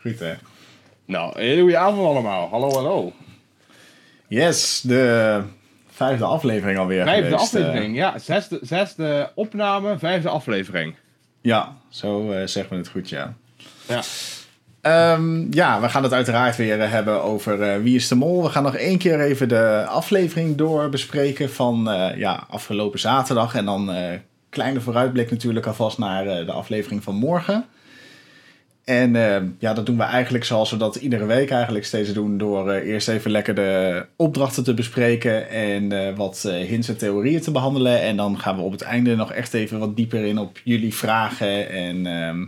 Goed hè. Nou, hele goede avond allemaal. Hallo, hallo. Yes, de vijfde aflevering alweer Vijfde geweest, eh. aflevering, ja. Zesde, zesde opname, vijfde aflevering. ja, zo eh, zeggen we het goed, ja. Ja. Ehm, ja, we gaan het uiteraard weer hebben over eh, Wie is de Mol. We gaan nog één keer even de aflevering door bespreken van ja, afgelopen zaterdag. En dan kleine vooruitblik natuurlijk alvast naar de aflevering van morgen. En eh, ja, dat doen we eigenlijk zoals we dat iedere week eigenlijk steeds doen. Door eh, eerst even lekker de opdrachten te bespreken en eh, wat eh, hints en theorieën te behandelen. En dan gaan we op het einde nog echt even wat dieper in op jullie vragen. En ehm,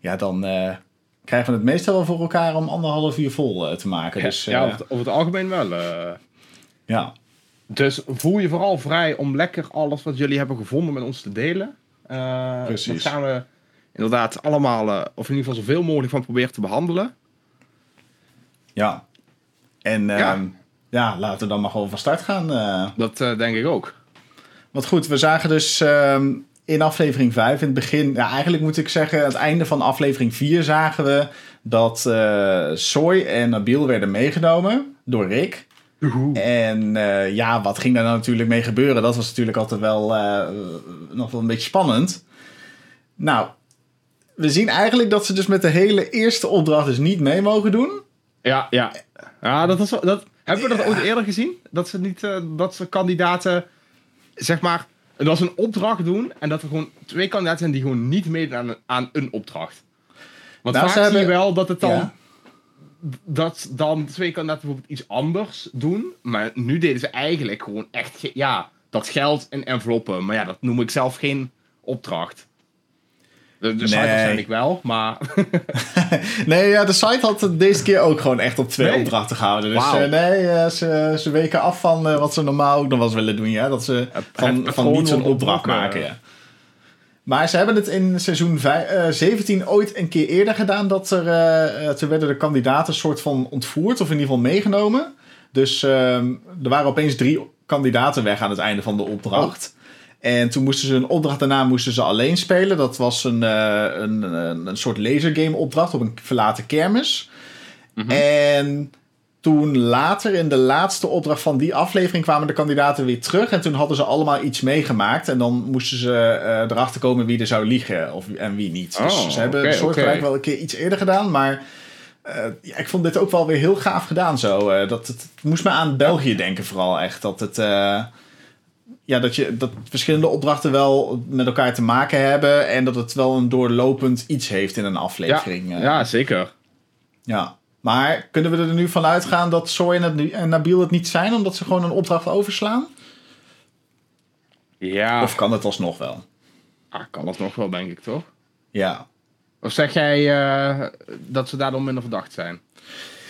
ja, dan krijgen we het meestal wel voor elkaar om anderhalf uur vol te maken. Dus ja, over, het, over het algemeen wel. ja. Dus voel je vooral vrij om lekker alles wat jullie hebben gevonden met ons te delen. Precies. Dat gaan we inderdaad allemaal, eh, of in ieder geval zoveel mogelijk van proberen te behandelen. ja. En Ja. ja. ja, laten we dan maar gewoon van start gaan. eh. Dat eh, denk ik ook. Want goed, we zagen dus ehm, in aflevering 5, in het begin, ja, eigenlijk moet ik zeggen, aan het einde van aflevering 4 zagen we dat eh Soy en Nabil werden meegenomen door Rick. En eh, ja, wat ging daar nou natuurlijk mee gebeuren? Dat was natuurlijk altijd wel eh, nog wel een beetje spannend. Nou, we zien eigenlijk dat ze dus met de hele eerste opdracht dus niet mee mogen doen. Ja, ja. ja dat wel- dat, hebben we dat ooit eerder gezien? Dat ze niet, eh, dat ze kandidaten, zeg maar, dat ze een opdracht doen en dat er gewoon twee kandidaten zijn die gewoon niet meedoen aan, aan een opdracht. Want Nou, vaak ze zie je wel dat het dan, Ja. dat dan twee kandidaten bijvoorbeeld iets anders doen, maar nu deden ze eigenlijk gewoon echt, ja, dat geld in enveloppen. Maar ja, dat noem ik zelf geen opdracht. De, de site Nee. waarschijnlijk wel, maar... Nee, ja, de site had het deze keer ook gewoon echt op twee Nee. opdrachten gehouden. Dus Wauw. eh, nee, eh, ze, ze weken af van eh, wat ze normaal ook nog wel eens willen doen. Ja? Dat ze van, van niet zo'n opdracht maken. Ja. Maar ze hebben het in seizoen vij- eh, 17 ooit een keer eerder gedaan. Dat er, toen werden de kandidaten soort van ontvoerd of in ieder geval meegenomen. Dus ehm, er waren opeens drie kandidaten weg aan het einde van de opdracht. En toen moesten ze een opdracht daarna moesten ze alleen spelen. Dat was een, eh, een, een, een soort lasergame opdracht op een verlaten kermis. En toen later in de laatste opdracht van die aflevering kwamen de kandidaten weer terug. En toen hadden ze allemaal iets meegemaakt. En dan moesten ze eh, erachter komen wie er zou liegen of, en wie niet. Dus Oh, ze hebben een soort gelijk wel een keer iets eerder gedaan. Maar eh, ja, ik vond dit ook wel weer heel gaaf gedaan zo. Dat, het, het moest me aan België denken vooral echt. Dat het... eh, ja, dat, je, dat verschillende opdrachten wel met elkaar te maken hebben. En dat het wel een doorlopend iets heeft in een aflevering. eh. ja, zeker. Ja. Maar kunnen we er nu van uitgaan dat Soy en, het, en Nabil het niet zijn, omdat ze gewoon een opdracht overslaan? Ja, Of kan het alsnog wel? ah, kan dat nog wel, denk ik, toch? Ja. Of zeg jij eh, dat ze daardoor minder verdacht zijn?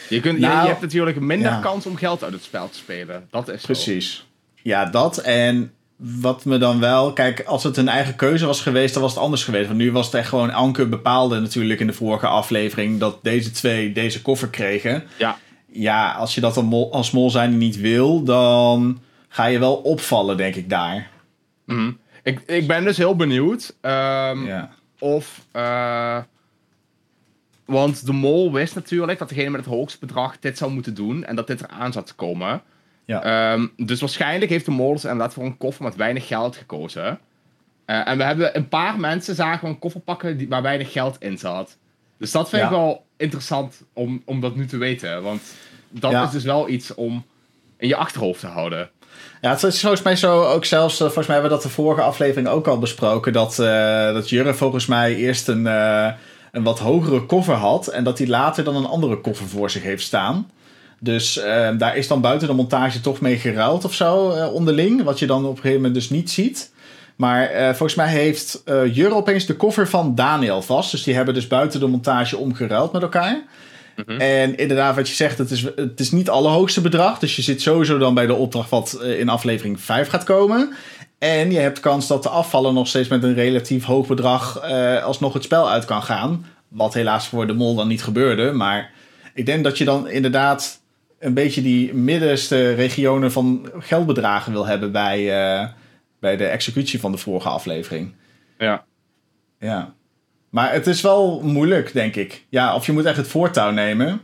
Je, kunt, je- Nou, je, hebt natuurlijk minder ja. kans om geld uit het spel te spelen. Dat is zo. Ja, dat. En wat me dan wel... Kijk, als het een eigen keuze was geweest, dan was het anders geweest. Want nu was het echt gewoon... Anke bepaalde natuurlijk in de vorige aflevering... dat deze twee deze koffer kregen. Ja, Ja, als je dat dan mol- als mol zijn niet wil... dan ga je wel opvallen, denk ik, daar. mhm. ik, ik ben dus heel benieuwd ehm, Ja. of... eh, want de mol wist natuurlijk dat degene met het hoogste bedrag dit zou moeten doen. En dat dit eraan zat te komen. Ja. Ehm, dus waarschijnlijk heeft de mol dus inderdaad voor een koffer met weinig geld gekozen. Eh, en we hebben een paar mensen zagen we een koffer pakken die, waar weinig geld in zat. Dus dat vind ik wel interessant om, om dat nu te weten. Want dat Ja. is dus wel iets om in je achterhoofd te houden. Ja, het is volgens mij zo ook zelfs, eh, volgens mij hebben we dat de vorige aflevering ook al besproken, dat, eh dat Jurre volgens mij eerst een, een wat hogere koffer had en dat hij later dan een andere koffer voor zich heeft staan. Dus eh, daar is dan buiten de montage toch mee geruild of zo eh, onderling, wat je dan op een gegeven moment dus niet ziet. Maar eh, volgens mij heeft eh Jurre opeens de koffer van Daniel vast, dus die hebben dus buiten de montage omgeruild met elkaar. En inderdaad, wat je zegt, het is, het is niet het allerhoogste bedrag. Dus je zit sowieso dan bij de opdracht wat in aflevering 5 gaat komen. En je hebt kans dat de afvallen nog steeds met een relatief hoog bedrag eh, alsnog het spel uit kan gaan. Wat helaas voor de mol dan niet gebeurde. Maar ik denk dat je dan inderdaad een beetje die middenste regionen van geldbedragen wil hebben bij, eh, bij de executie van de vorige aflevering. Ja. Ja. Maar het is wel moeilijk, denk ik. Ja, of je moet echt het voortouw nemen.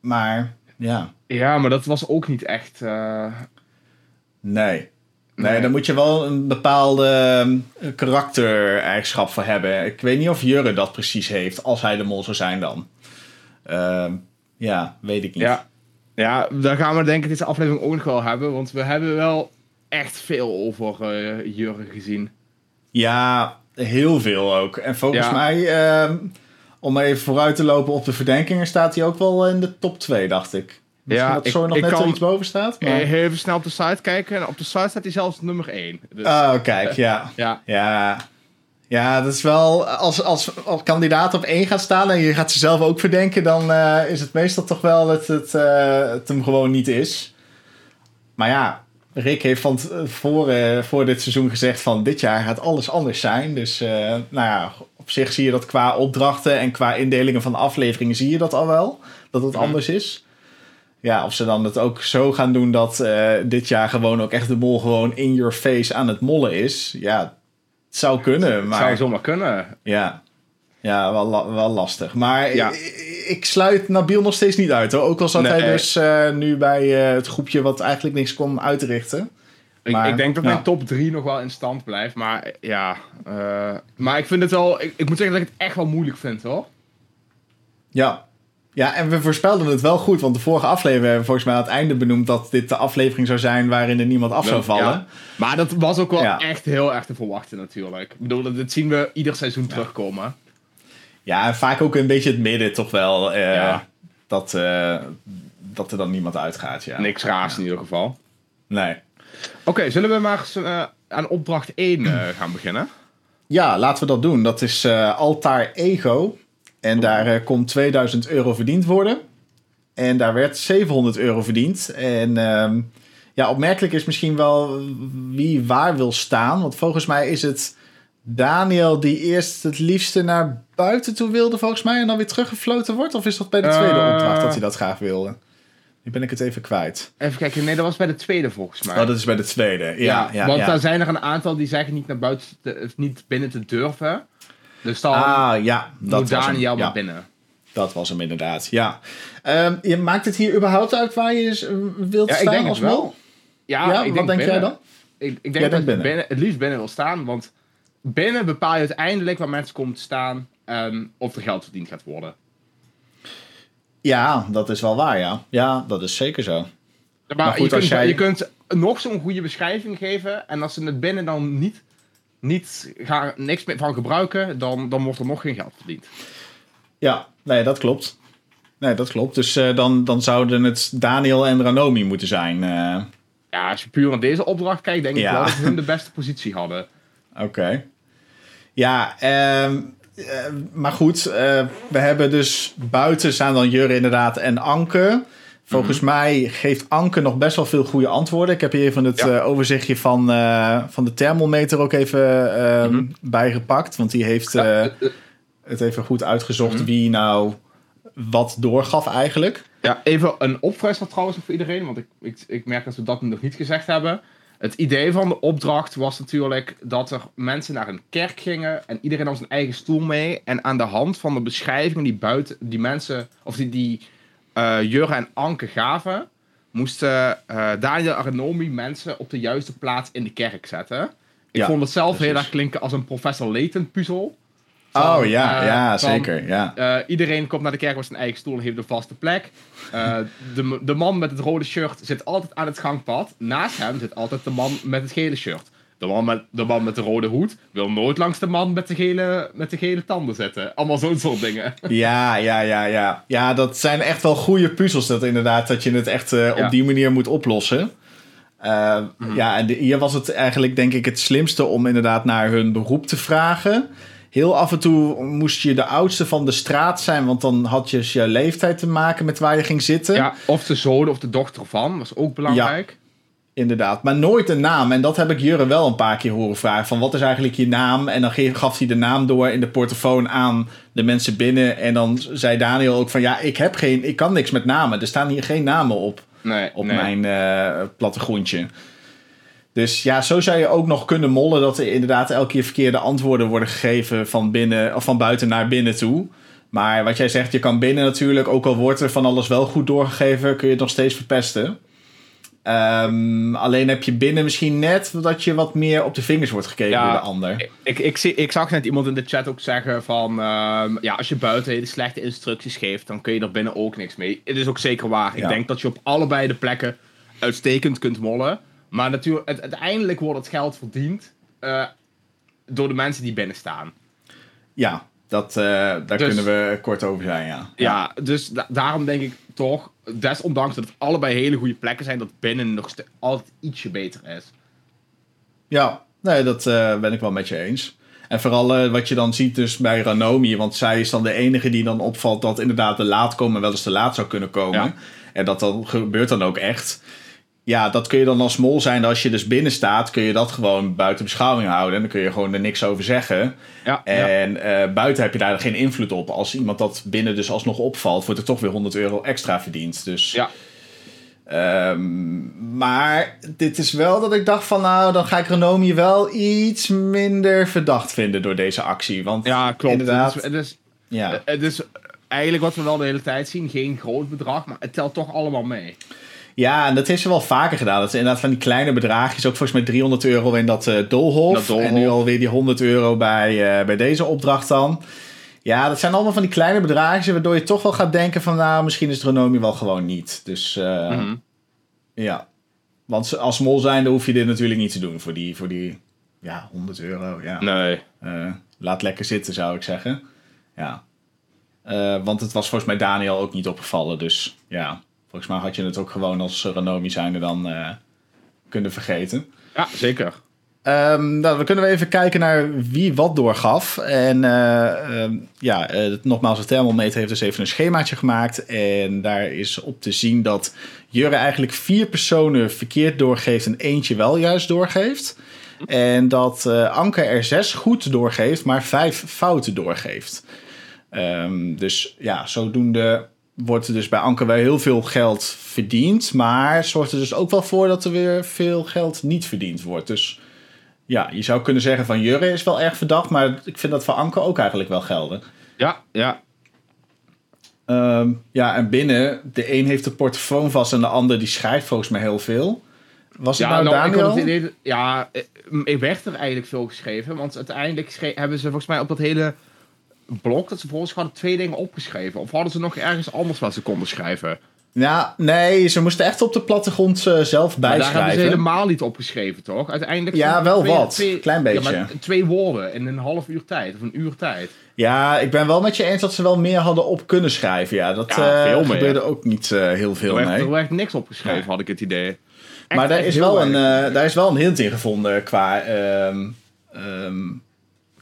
Maar ja, Ja, maar dat was ook niet echt... eh, nee. Nee, Nee. daar moet je wel een bepaalde ehm, karaktereigenschap voor hebben. Ik weet niet of Jurre dat precies heeft, als hij de mol zou zijn dan. Ehm, ja, weet ik niet. Ja. ja, daar gaan we denk ik deze aflevering ook nog wel hebben. Want we hebben wel echt veel over eh Jurgen gezien. Ja, heel veel ook. En volgens Ja. mij, ehm, om even vooruit te lopen op de verdenkingen, staat hij ook wel in de top 2, dacht ik. Misschien Ja, dat ik- Soy nog ik net kan- er iets boven staat. Maar... Eh, Even snel op de site kijken. En op de site staat hij zelfs nummer 1. Dus, Oh, kijk, ja. ja. Ja, ja dat is wel... Als, als, als kandidaat op één gaat staan en je gaat ze zelf ook verdenken... dan eh, is het meestal toch wel dat het, eh, het hem gewoon niet is. Maar ja, Rick heeft van t- voor, eh, voor dit seizoen gezegd van... dit jaar gaat alles anders zijn. Dus eh, nou ja, op zich zie je dat qua opdrachten... en qua indelingen van afleveringen zie je dat al wel. Dat het Mhm. anders is. Ja, of ze dan het ook zo gaan doen dat eh, dit jaar gewoon ook echt de mol gewoon in your face aan het mollen is. Ja, het zou kunnen, maar Zou zomaar kunnen. ja, ja wel, wel lastig. Maar Ja. ik, ik sluit Nabil nog steeds niet uit hoor. Ook al zat Nee. hij dus eh, nu bij eh, het groepje wat eigenlijk niks kon uitrichten. Ik, Maar, ik denk dat ja. mijn top 3 nog wel in stand blijft. Maar ja. eh, maar ik vind het wel. Ik, ik moet zeggen dat ik het echt wel moeilijk vind hoor. Ja. Ja, en we voorspelden het wel goed, want de vorige aflevering hebben we volgens mij aan het einde benoemd dat dit de aflevering zou zijn waarin er niemand af zou vallen. Ja. Maar dat was ook wel Ja. echt heel erg te verwachten natuurlijk. Ik bedoel, dat zien we ieder seizoen terugkomen. Ja, vaak ook een beetje het midden toch wel. eh, dat, eh, dat er dan niemand uitgaat. Ja. Niks raars in ieder geval. Nee. Oké, zullen we maar eens, eh, aan opdracht 1 eh, gaan beginnen? Ja, laten we dat doen. Dat is Altaar Ego. En daar eh, komt 2000 euro verdiend worden. En daar werd 700 euro verdiend. En ehm, ja, opmerkelijk is misschien wel wie waar wil staan. Want volgens mij is het Daniel die eerst het liefste naar buiten toe wilde, volgens mij. En dan weer teruggefloten wordt. Of is dat bij de tweede Eh. opdracht dat hij dat graag wilde? Nu ben ik het even kwijt. Even kijken, nee, dat was bij de tweede volgens mij. Oh, dat is bij de tweede. Ja, ja, ja. want daar zijn er een aantal die zeggen niet naar buiten, te- of niet binnen te durven. Dus dan Ah, ja. Dat moet hem. Daniel Ja. maar binnen. Dat was hem inderdaad, ja. Ehm, je maakt het hier überhaupt uit waar je wilt Ja, ik staan denk als wel. Ja, Ja, ik wat denk denk jij dan? Ik, ik Jij denk dat binnen. binnen, het liefst binnen wil staan, want binnen bepaal je uiteindelijk waar mensen komen te staan en of er geld verdiend gaat worden. Ja, dat is wel waar, ja. Ja, dat is zeker zo. Maar, Maar goed, je, kunt, jij- je kunt nog zo'n goede beschrijving geven en als ze het binnen dan niet, niet gaan, niks meer van gebruiken, dan, dan wordt er nog geen geld verdiend. Ja, nee, dat klopt. Nee, dat klopt. Dus eh, dan, dan zouden het Daniel en Ranomi moeten zijn. eh, Ja, als je puur naar deze opdracht kijkt, denk Ja. ik wel dat we hun de beste positie hadden. Oké. Ja, ehm, eh, maar goed. we hebben dus buiten staan dan Jurre inderdaad en Anke. Volgens Mhm. mij geeft Anke nog best wel veel goede antwoorden. Ik heb hier even het Ja. eh, overzichtje van, eh, van de thermometer ook even ehm, Mhm. bijgepakt. Want die heeft Ja, eh, eh, eh, het even goed uitgezocht Mhm. wie nou wat doorgaf eigenlijk. Ja, even een opfrisser trouwens voor iedereen, want ik, ik, ik merk dat we dat nog niet gezegd hebben. Het idee van de opdracht was natuurlijk dat er mensen naar een kerk gingen en iedereen had zijn eigen stoel mee. En aan de hand van de beschrijvingen die buiten die mensen, of die, die Jurre en Anke gaven, moesten eh Daniel en Renomi mensen op de juiste plaats in de kerk zetten. Ik Ja, vond het zelf heel erg klinken als een Professor Layton puzzel. oh ja, eh, ja van, zeker. Ja. iedereen komt naar de kerk met zijn eigen stoel en heeft een vaste plek. De, de man met het rode shirt zit altijd aan het gangpad. Naast hem zit altijd de man met het gele shirt. De man met de, man met de rode hoed wil nooit langs de man met de gele, met de gele tanden zitten. Allemaal zo'n soort dingen. Ja, ja, ja, ja. Ja, dat zijn echt wel goede puzzels. Dat inderdaad, dat je het echt eh, Ja. op die manier moet oplossen. Eh, Ja, en de- hier was het eigenlijk denk ik het slimste om inderdaad naar hun beroep te vragen. Heel af en toe moest je de oudste van de straat zijn, want dan had je je leeftijd te maken met waar je ging zitten. Ja, of de zoon of de dochter van, was ook belangrijk. Inderdaad, maar nooit een naam. En dat heb ik Jurre wel een paar keer horen vragen. Van wat is eigenlijk je naam? En dan gaf hij de naam door in de portofoon aan de mensen binnen. En dan zei Daniel ook van ja, ik heb geen, ik kan niks met namen. Er staan hier geen namen op, Nee, op nee. mijn eh plattegrondje. Dus ja, zo zou je ook nog kunnen mollen dat er inderdaad elke keer verkeerde antwoorden worden gegeven van, binnen, of van buiten naar binnen toe. Maar wat jij zegt, je kan binnen natuurlijk, ook al wordt er van alles wel goed doorgegeven, kun je het nog steeds verpesten. Ehm, alleen heb je binnen misschien net dat je wat meer op de vingers wordt gekeken Ja, door de ander. Ik, ik, zie, ik zag net iemand in de chat ook zeggen van... ehm, ja, als je buiten hele slechte instructies geeft, dan kun je er binnen ook niks mee. Het is ook zeker waar. Ja. Ik denk dat je op allebei de plekken uitstekend kunt mollen. Maar natuurlijk, het, uiteindelijk wordt het geld verdiend eh, door de mensen die binnen staan. Ja, dat, eh, daar Dus- kunnen we kort over zijn, ja. Ja, dus da- daarom denk ik toch, desondanks dat het allebei hele goede plekken zijn, dat binnen nog altijd ietsje beter is. Ja, nee, dat eh, ben ik wel met je eens. En vooral eh, wat je dan ziet dus bij Ranomi, want zij is dan de enige die dan opvalt dat inderdaad de laat komen wel eens te laat zou kunnen komen. Ja. En dat dan gebeurt dan ook echt. Ja, dat kun je dan als mol zijn. Als je dus binnen staat, kun je dat gewoon buiten beschouwing houden. En dan kun je gewoon er niks over zeggen. Ja, En eh, buiten heb je daar geen invloed op. Als iemand dat binnen dus alsnog opvalt, wordt er toch weer 100 euro extra verdiend. Dus ja. Ehm, maar dit is wel dat ik dacht van nou, dan ga ik Renomi wel iets minder verdacht vinden door deze actie. Want ja klopt. inderdaad, Het is, het, is, ja. het is eigenlijk wat we wel de hele tijd zien, geen groot bedrag, maar het telt toch allemaal mee. Ja, en dat heeft ze wel vaker gedaan. Dat is inderdaad van die kleine bedragjes, ook volgens mij 300 euro in dat eh doolhof. Dat doolhof. En nu alweer die 100 euro bij, eh, bij deze opdracht dan. Ja, dat zijn allemaal van die kleine bedragjes waardoor je toch wel gaat denken van nou, misschien is Renomi wel gewoon niet. Dus eh, Mhm. ja. Want als mol zijnde hoef je dit natuurlijk niet te doen voor die, voor die ja, 100 euro. Ja. Nee. Eh, laat lekker zitten, zou ik zeggen. Ja. Eh, want het was volgens mij Daniel ook niet opgevallen. Dus ja, volgens mij had je het ook gewoon als Ranomi zijnde dan eh, kunnen vergeten. Ja, zeker. Ehm, nou, we kunnen we even kijken naar wie wat doorgaf. En ehm, ja, eh, nogmaals, de thermometer heeft dus even een schemaatje gemaakt. En daar is op te zien dat Jurre eigenlijk vier personen verkeerd doorgeeft en eentje wel juist doorgeeft. En dat eh, Anke er zes goed doorgeeft, maar vijf fouten doorgeeft. Ehm, dus ja, zodoende wordt er dus bij Anke wel heel veel geld verdiend. Maar zorgt er dus ook wel voor dat er weer veel geld niet verdiend wordt. Dus ja, je zou kunnen zeggen van Jurre is wel erg verdacht, maar ik vind dat voor Anke ook eigenlijk wel gelden. Ja, ja. Ehm, ja, en binnen, de een heeft de portofoon vast en de ander die schrijft volgens mij heel veel. Was het Ja, nou, nou, Daniel? idee, ja, eh, ik werd er eigenlijk veel geschreven, want uiteindelijk hebben ze volgens mij op dat hele blok dat ze volgens hadden twee dingen opgeschreven. Of hadden ze nog ergens anders wat ze konden schrijven? Ja, nee, ze moesten echt op de plattegrond eh, zelf Maar daar hebben ze bijschrijven. helemaal niet opgeschreven, toch? Uiteindelijk Ja, er wel twee- wat. twee- Klein Ja, beetje. maar twee woorden in een half uur tijd, of een uur tijd. Ja, ik ben wel met je eens dat ze wel meer hadden op kunnen schrijven. Ja, dat Ja, meer. gebeurde ook niet eh, heel Er veel, werd, nee. er werd niks opgeschreven, had ik het idee. Echt- Maar daar is, wel een, daar is wel een hint in gevonden qua, ehm, ehm,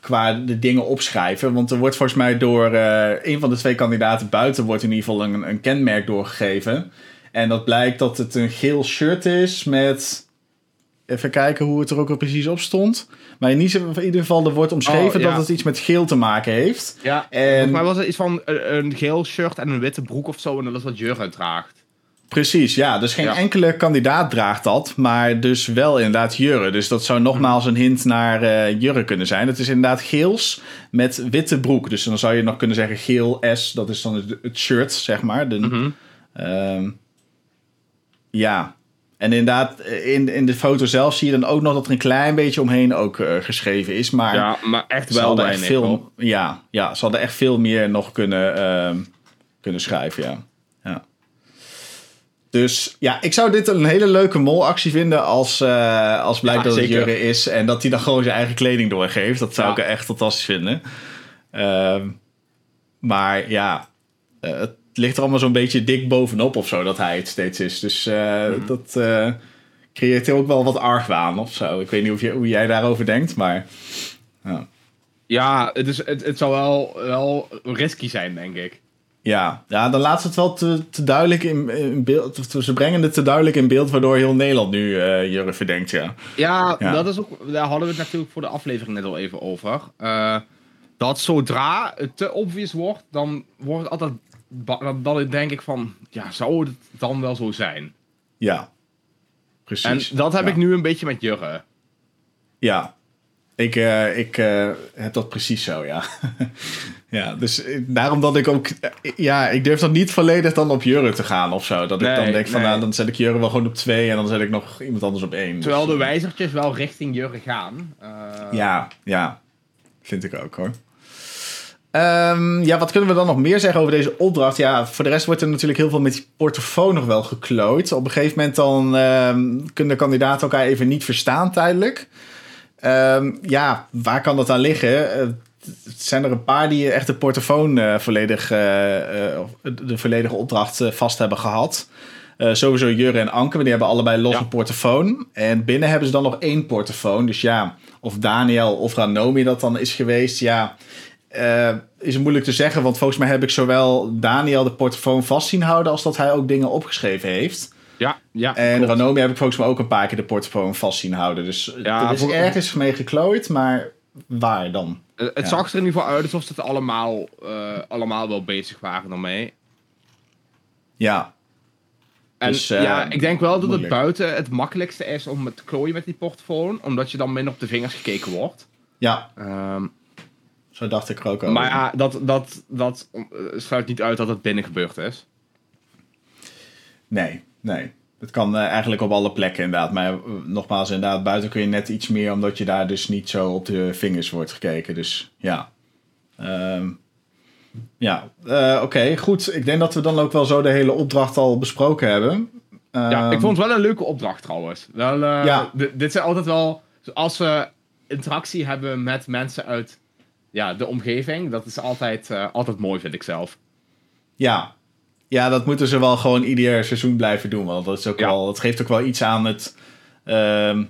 qua de dingen opschrijven. Want er wordt volgens mij door eh, een van de twee kandidaten buiten wordt in ieder geval een, een kenmerk doorgegeven. En dat blijkt dat het een geel shirt is met... Even kijken hoe het er ook al precies op stond. Maar in ieder in ieder geval, er wordt omschreven Oh, ja. dat het iets met geel te maken heeft. Ja, en- volgens mij was het iets van een, een geel shirt en een witte broek of zo. En dat is wat Jurgen draagt. Precies, ja. Dus geen Ja. enkele kandidaat draagt dat, maar dus wel inderdaad Jurre. Dus dat zou nogmaals een hint naar eh Jurre kunnen zijn. Het is inderdaad geels met witte broek. Dus dan zou je nog kunnen zeggen geel S, dat is dan het, shirt, zeg maar. De, Mhm. ehm, ja. En inderdaad, in, in de foto zelf zie je dan ook nog dat er een klein beetje omheen ook eh, geschreven is. Maar Ja, maar echt wel echt weinig. hoor. veel, ja, ja, ze hadden echt veel meer nog kunnen, ehm, kunnen schrijven, ja. ja. Dus ja, ik zou dit een hele leuke molactie vinden als, eh, als blijkt Ja, dat het. Jurre is en dat hij dan gewoon zijn eigen kleding doorgeeft. Dat zou Ja. ik echt fantastisch vinden. Ehm, maar ja, eh, het ligt er allemaal zo'n beetje dik bovenop of zo dat hij het steeds is. Dus eh, Mhm. dat creëert ook wel wat argwaan of zo. Ik weet niet of je, hoe jij daarover denkt, maar... Ja. Ja, het, is, het, het zou wel, wel risky zijn, denk ik. Ja, ja, dan laat ze het wel te, te duidelijk in, in beeld. Ze brengen het te duidelijk in beeld, waardoor heel Nederland nu eh Jurre verdenkt. Ja. Ja, Ja. Dat is ook, daar hadden we het natuurlijk voor de aflevering net al even over. Eh, dat zodra het te obvious wordt, dan wordt het altijd. Dan, dan denk ik van, ja, zou het dan wel zo zijn? ja. precies. En dat heb Ja. ik nu een beetje met Jurre. Ja, ik, eh, ik eh, heb dat precies zo, ja. ja, dus eh, daarom dat ik ook... ja, ik durf dan niet volledig dan op Jurre te gaan of zo. Dat ik dan denk van, nee. nou, dan zet ik Jurre wel gewoon op twee... en dan zet ik nog iemand anders op één. Terwijl Dus, de wijzertjes wel richting Jurre gaan. Ja, ja. Vind ik ook, hoor. Ehm, ja, wat kunnen we dan nog meer zeggen over deze opdracht? Ja, voor de rest wordt er natuurlijk heel veel met die portofoon nog wel geklooid. Op een gegeven moment dan ehm, kunnen de kandidaten elkaar even niet verstaan tijdelijk. Ehm, ja, waar kan dat aan liggen? Het zijn er een paar die echt de portofoon eh, volledig, eh, de volledige opdracht vast hebben gehad. Eh, sowieso Jurre en Anke, maar die hebben allebei los Ja. een portofoon. En binnen hebben ze dan nog één portofoon. Dus ja, of Daniel of Ranomi dat dan is geweest, ja, is moeilijk te zeggen. Want volgens mij heb ik zowel Daniel de portofoon vast zien houden... als dat hij ook dingen opgeschreven heeft. Ja, ja. En klopt. Ranomi heb ik volgens mij ook een paar keer de portofoon vast zien houden. Dus Ja, er is ergens mee geklooid, maar waar dan? Eh, Het Ja. zag er in ieder geval uit alsof ze het allemaal, eh, allemaal wel bezig waren ermee. Ja, En Dus, eh, ja, ik denk wel dat moeilijk. het buiten het makkelijkste is om het te klooien met die portofoon. Omdat je dan minder op de vingers gekeken wordt. ja, Ehm, zo dacht ik er ook over. maar ja, dat, dat, dat eh, sluit niet uit dat het binnen gebeurd is. Nee, nee. Het kan eh, eigenlijk op alle plekken inderdaad. Maar eh, nogmaals, inderdaad, buiten kun je net iets meer... omdat je daar dus niet zo op de vingers wordt gekeken. Dus ja. Ehm, ja, eh, oké, goed. Ik denk dat we dan ook wel zo de hele opdracht al besproken hebben. Ja, Ehm, ik vond het wel een leuke opdracht trouwens. Wel, Ja. di- dit zijn altijd wel, als we interactie hebben met mensen uit ja, de omgeving, dat is altijd, altijd mooi, vind ik zelf. Ja. Ja, dat moeten ze wel gewoon ieder seizoen blijven doen. Want dat, is ook Ja. wel, dat geeft ook wel iets aan het... ehm,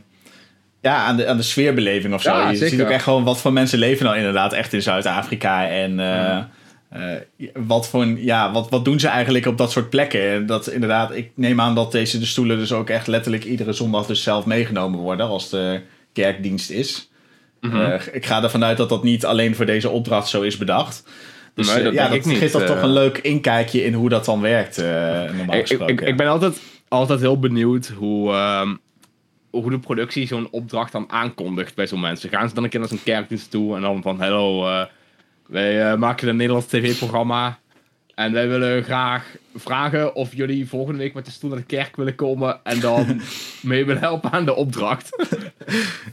ja, aan de, aan de sfeerbeleving of zo. Ja, je ziet ook echt gewoon wat voor mensen leven nou inderdaad echt in Zuid-Afrika. En eh, eh, wat, voor ja, wat, wat doen ze eigenlijk op dat soort plekken? En Dat inderdaad, ik neem aan dat deze de stoelen dus ook echt letterlijk iedere zondag dus zelf meegenomen worden als de kerkdienst is. Mhm. Eh, ik ga ervan uit dat dat niet alleen voor deze opdracht zo is bedacht. Dus Nee, eh, dat ja, dat geeft dat eh. toch een leuk inkijkje in hoe dat dan werkt, eh, normaal ik, gesproken. ik, ik ben altijd, altijd heel benieuwd hoe, ehm, hoe de productie zo'n opdracht dan aankondigt bij zo'n mensen. Gaan ze dan een keer naar zo'n kerkdienst toe en dan van, hallo, eh, wij eh, maken een Nederlands tv-programma en wij willen graag vragen of jullie volgende week met de stoel naar de kerk willen komen en dan mee willen helpen aan de opdracht.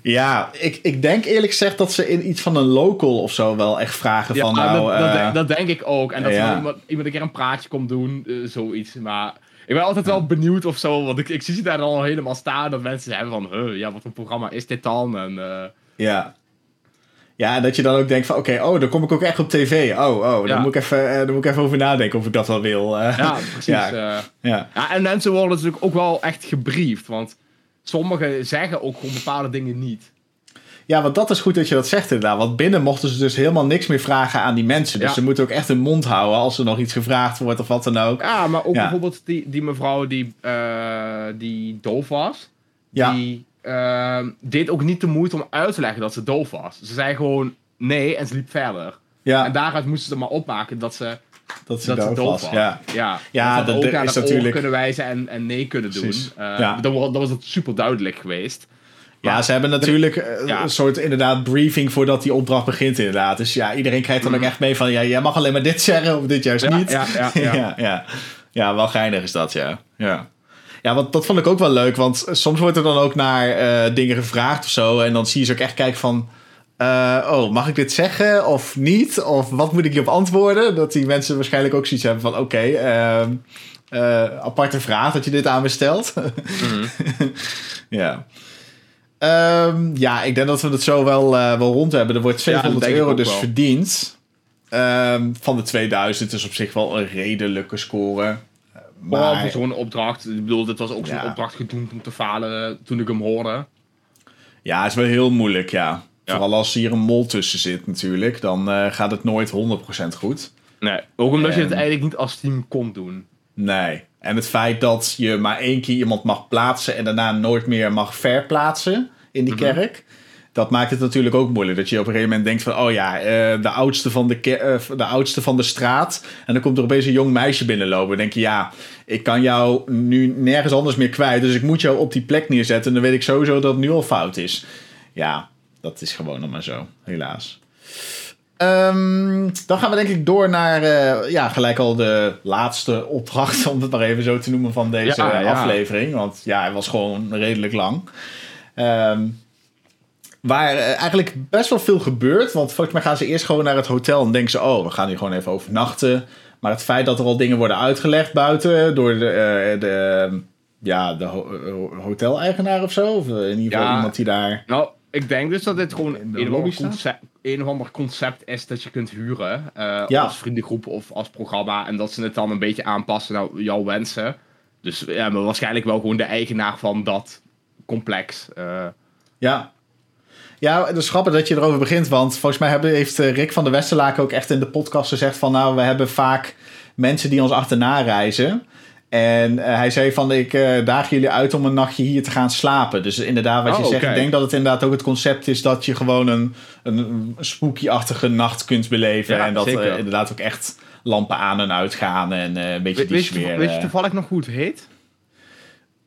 Ja, ik, ik denk eerlijk gezegd dat ze in iets van een local of zo wel echt vragen van nou... dat, eh, dat, dat denk ik ook. En dat ja. iemand, iemand een keer een praatje komt doen, eh, zoiets. Maar ik ben altijd wel benieuwd of zo, want ik, ik zie ze daar dan al helemaal staan. Dat mensen hebben van, huh, ja, wat voor programma is dit dan? En, eh, Ja. Ja, dat je dan ook denkt van, oké, oh, dan kom ik ook echt op tv. Oh, oh, Ja. dan, moet ik even, eh, dan moet ik even over nadenken of ik dat wel wil. eh. ja, precies. Ja. Ja. ja. ja, en mensen worden natuurlijk ook wel echt gebriefd, want sommigen zeggen ook gewoon bepaalde dingen niet. ja, want dat is goed dat je dat zegt inderdaad. Want binnen mochten ze dus helemaal niks meer vragen aan die mensen. Dus Ja. ze moeten ook echt hun mond houden als er nog iets gevraagd wordt of wat dan ook. Ja, maar ook bijvoorbeeld die, die mevrouw die, eh, die doof was. Ja. Die ehm, deed ook niet de moeite om uit te leggen dat ze doof was. Ze zei gewoon nee en ze liep verder. Ja, En daaruit moesten ze maar opmaken dat ze, dat ze dat doof ze doof was. was. Ja. Ja, Ja, dat, dat- ook dat is natuurlijk- kunnen wijzen en, en nee kunnen Precies. doen. Eh, Ja. dan, wa- dan was het super duidelijk geweest. Ja, ze hebben natuurlijk eh, Ja. een soort inderdaad briefing voordat die opdracht begint inderdaad. Dus ja, iedereen krijgt dan ook echt mee van, ja, jij mag alleen maar dit zeggen of dit juist Ja, niet. ja, ja, ja. ja, ja. Ja, wel geinig is dat, ja. Ja, ja want dat vond ik ook wel leuk, want soms wordt er dan ook naar eh, dingen gevraagd of zo. En dan zie je ze ook echt kijken van, eh, oh, mag ik dit zeggen of niet? Of wat moet ik hierop antwoorden? Dat die mensen waarschijnlijk ook zoiets hebben van, oké, ehm, eh, aparte vraag dat je dit aan me stelt. Mhm. ja. Ehm, ja, ik denk dat we het zo wel, eh, wel rond hebben. Er wordt dat 700 denk ik euro dus wel. verdiend. Ehm, van de 2000 is op zich wel een redelijke score. Eh, Vooral Maar voor zo'n opdracht. Ik bedoel, dit was ook zo'n Ja. opdracht gedoemd om te falen toen ik hem hoorde. ja, het is wel heel moeilijk, ja. Ja. Vooral als hier een mol tussen zit natuurlijk. Dan eh, gaat het nooit 100% goed. Nee, ook omdat je het eigenlijk niet als team kon doen. Nee. En het feit dat je maar één keer iemand mag plaatsen... en daarna nooit meer mag verplaatsen in die Mhm. kerk... dat maakt het natuurlijk ook moeilijk. Dat je op een gegeven moment denkt van... oh ja, eh, de, oudste van de, eh, de oudste van de straat. En dan komt er opeens een jong meisje binnenlopen. Dan denk je, ja, ik kan jou nu nergens anders meer kwijt. Dus ik moet jou op die plek neerzetten. En dan weet ik sowieso dat het nu al fout is. Ja, dat is gewoon nog maar zo, helaas. Ehm, dan gaan we denk ik door naar eh, ja, gelijk al de laatste opdracht, om het maar even zo te noemen, van deze Ja, ja. aflevering. Want ja, hij was gewoon redelijk lang. Ehm, waar eh, eigenlijk best wel veel gebeurt. Want volgens mij gaan ze eerst gewoon naar het hotel en denken ze: oh, we gaan hier gewoon even overnachten. Maar het feit dat er al dingen worden uitgelegd buiten door de, eh, de, ja, de ho- eh, hoteleigenaar of zo. Of in ieder geval Ja. iemand die daar. Nou, ik denk dus dat dit gewoon een of, ander concept, een of ander concept is dat je kunt huren. Ja. Als vriendengroep of als programma. En dat ze het dan een beetje aanpassen naar jouw wensen. Dus ja, maar waarschijnlijk wel gewoon de eigenaar van dat complex. Ja. Ja, het is grappig dat je erover begint, want volgens mij heeft eh, Rick van der Westerlaken ook echt in de podcast gezegd van nou, we hebben vaak mensen die ons achterna reizen. En eh, hij zei van ik eh, daag jullie uit om een nachtje hier te gaan slapen. Dus inderdaad, wat je Oh, zegt, ik denk dat het inderdaad ook het concept is dat je gewoon een, een, spooky-achtige nacht kunt beleven. Ja, en dat eh, inderdaad ook echt lampen aan en uitgaan en een beetje Weet, die weet, je, sfeer. weet je toevallig nog hoe het heet?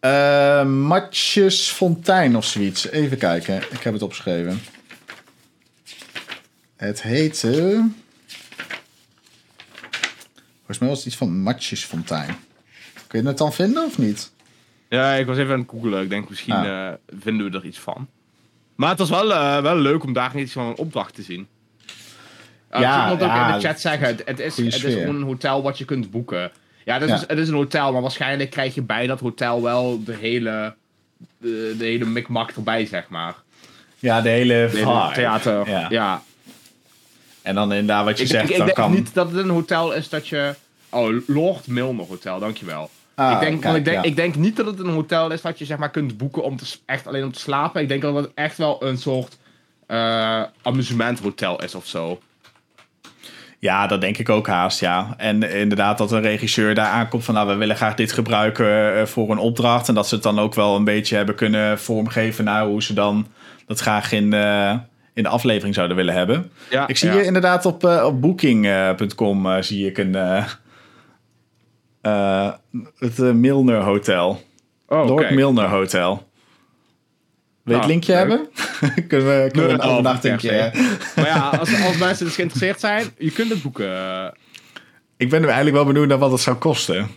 Eh, Matjes Fontein of zoiets. Even kijken. Ik heb het opgeschreven. Het heette... Volgens mij was het iets van Matjes Fontein. Kun je het dan vinden of niet? Ja, ik was even aan het googlen. Ik denk misschien Ah. eh, vinden we er iets van. Maar het was wel, eh, wel leuk om daar iets van een opdracht te zien. Uh, Ja, ja, iemand ook ja, in de chat zeggen, het, het is, het is gewoon een hotel wat je kunt boeken. Ja, het is, Ja. het is een hotel, maar waarschijnlijk krijg je bij dat hotel wel de hele, de, de hele mikmak erbij, zeg maar. Ja, de hele De hele vibe. theater. Ja. Ja. En dan inderdaad wat je Ik, zegt, ik dan denk kan... niet dat het een hotel is dat je... Oh, Lord Milner Hotel, dankjewel. Ah, ik, denk, kijk, ik, denk, ja. ik denk niet dat het een hotel is dat je zeg maar kunt boeken om te, echt alleen om te slapen. Ik denk dat het echt wel een soort eh amusementhotel is of zo. Ja, dat denk ik ook haast, ja. En inderdaad dat een regisseur daar aankomt van... nou, we willen graag dit gebruiken eh, voor een opdracht. En dat ze het dan ook wel een beetje hebben kunnen vormgeven... naar hoe ze dan dat graag in, eh, in de aflevering zouden willen hebben. Ja, Ik zie hier inderdaad op, eh, op booking.com zie ik een... het Milner Hotel. Oh, Lord. Milner Hotel. Wil je het Nou, linkje hebben? kunnen we, kunnen een overnachtingje... Maar ja, als, als mensen dus geïnteresseerd zijn, je kunt het boeken. Ik ben eigenlijk wel benieuwd naar wat het zou kosten.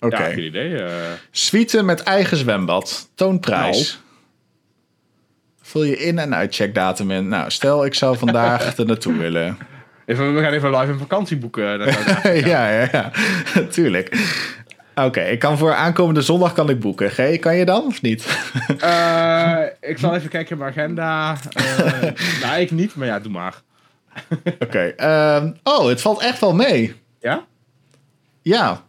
Oké. Ja, geen idee. eh. Suite met eigen zwembad. Toonprijs. Nou. Vul je in- en uitcheckdatum in. Nou, stel ik zou vandaag er naartoe willen. even, we gaan even live een vakantie boeken. Ja, ja, ja. Tuurlijk. Oké, ik kan voor aankomende zondag kan ik boeken. G, kan je dan of niet? Eh, ik zal even kijken in mijn agenda. Nou, ik niet, maar ja, doe maar. Oké. ehm, oh, het valt echt wel mee. Ja? Ja.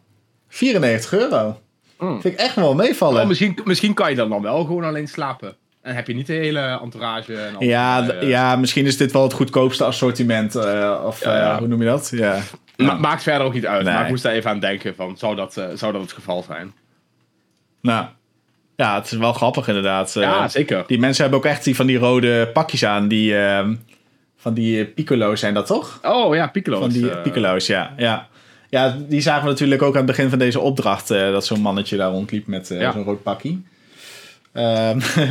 94 euro. Mm. Vind ik echt wel meevallen. Oh, misschien, misschien kan je dan, dan wel gewoon alleen slapen. En heb je niet de hele entourage. En ja, eh, ja, misschien is dit wel het goedkoopste assortiment. of Ja, ja. hoe noem je dat? Ja. Ma- maakt verder ook niet uit. Nee. Maar ik moest daar even aan denken van, zou dat, eh, zou dat het geval zijn? Nou, ja, het is wel grappig inderdaad. Eh, ja, zeker. Die mensen hebben ook echt die van die rode pakjes aan. Die, ehm, van die eh, piccolo's zijn dat toch? Oh ja, Piccolo's. Van die piccolo's, ja. ja. Ja, die zagen we natuurlijk ook aan het begin van deze opdracht. dat zo'n mannetje daar rondliep met Ja. zo'n rood pakkie. Ehm,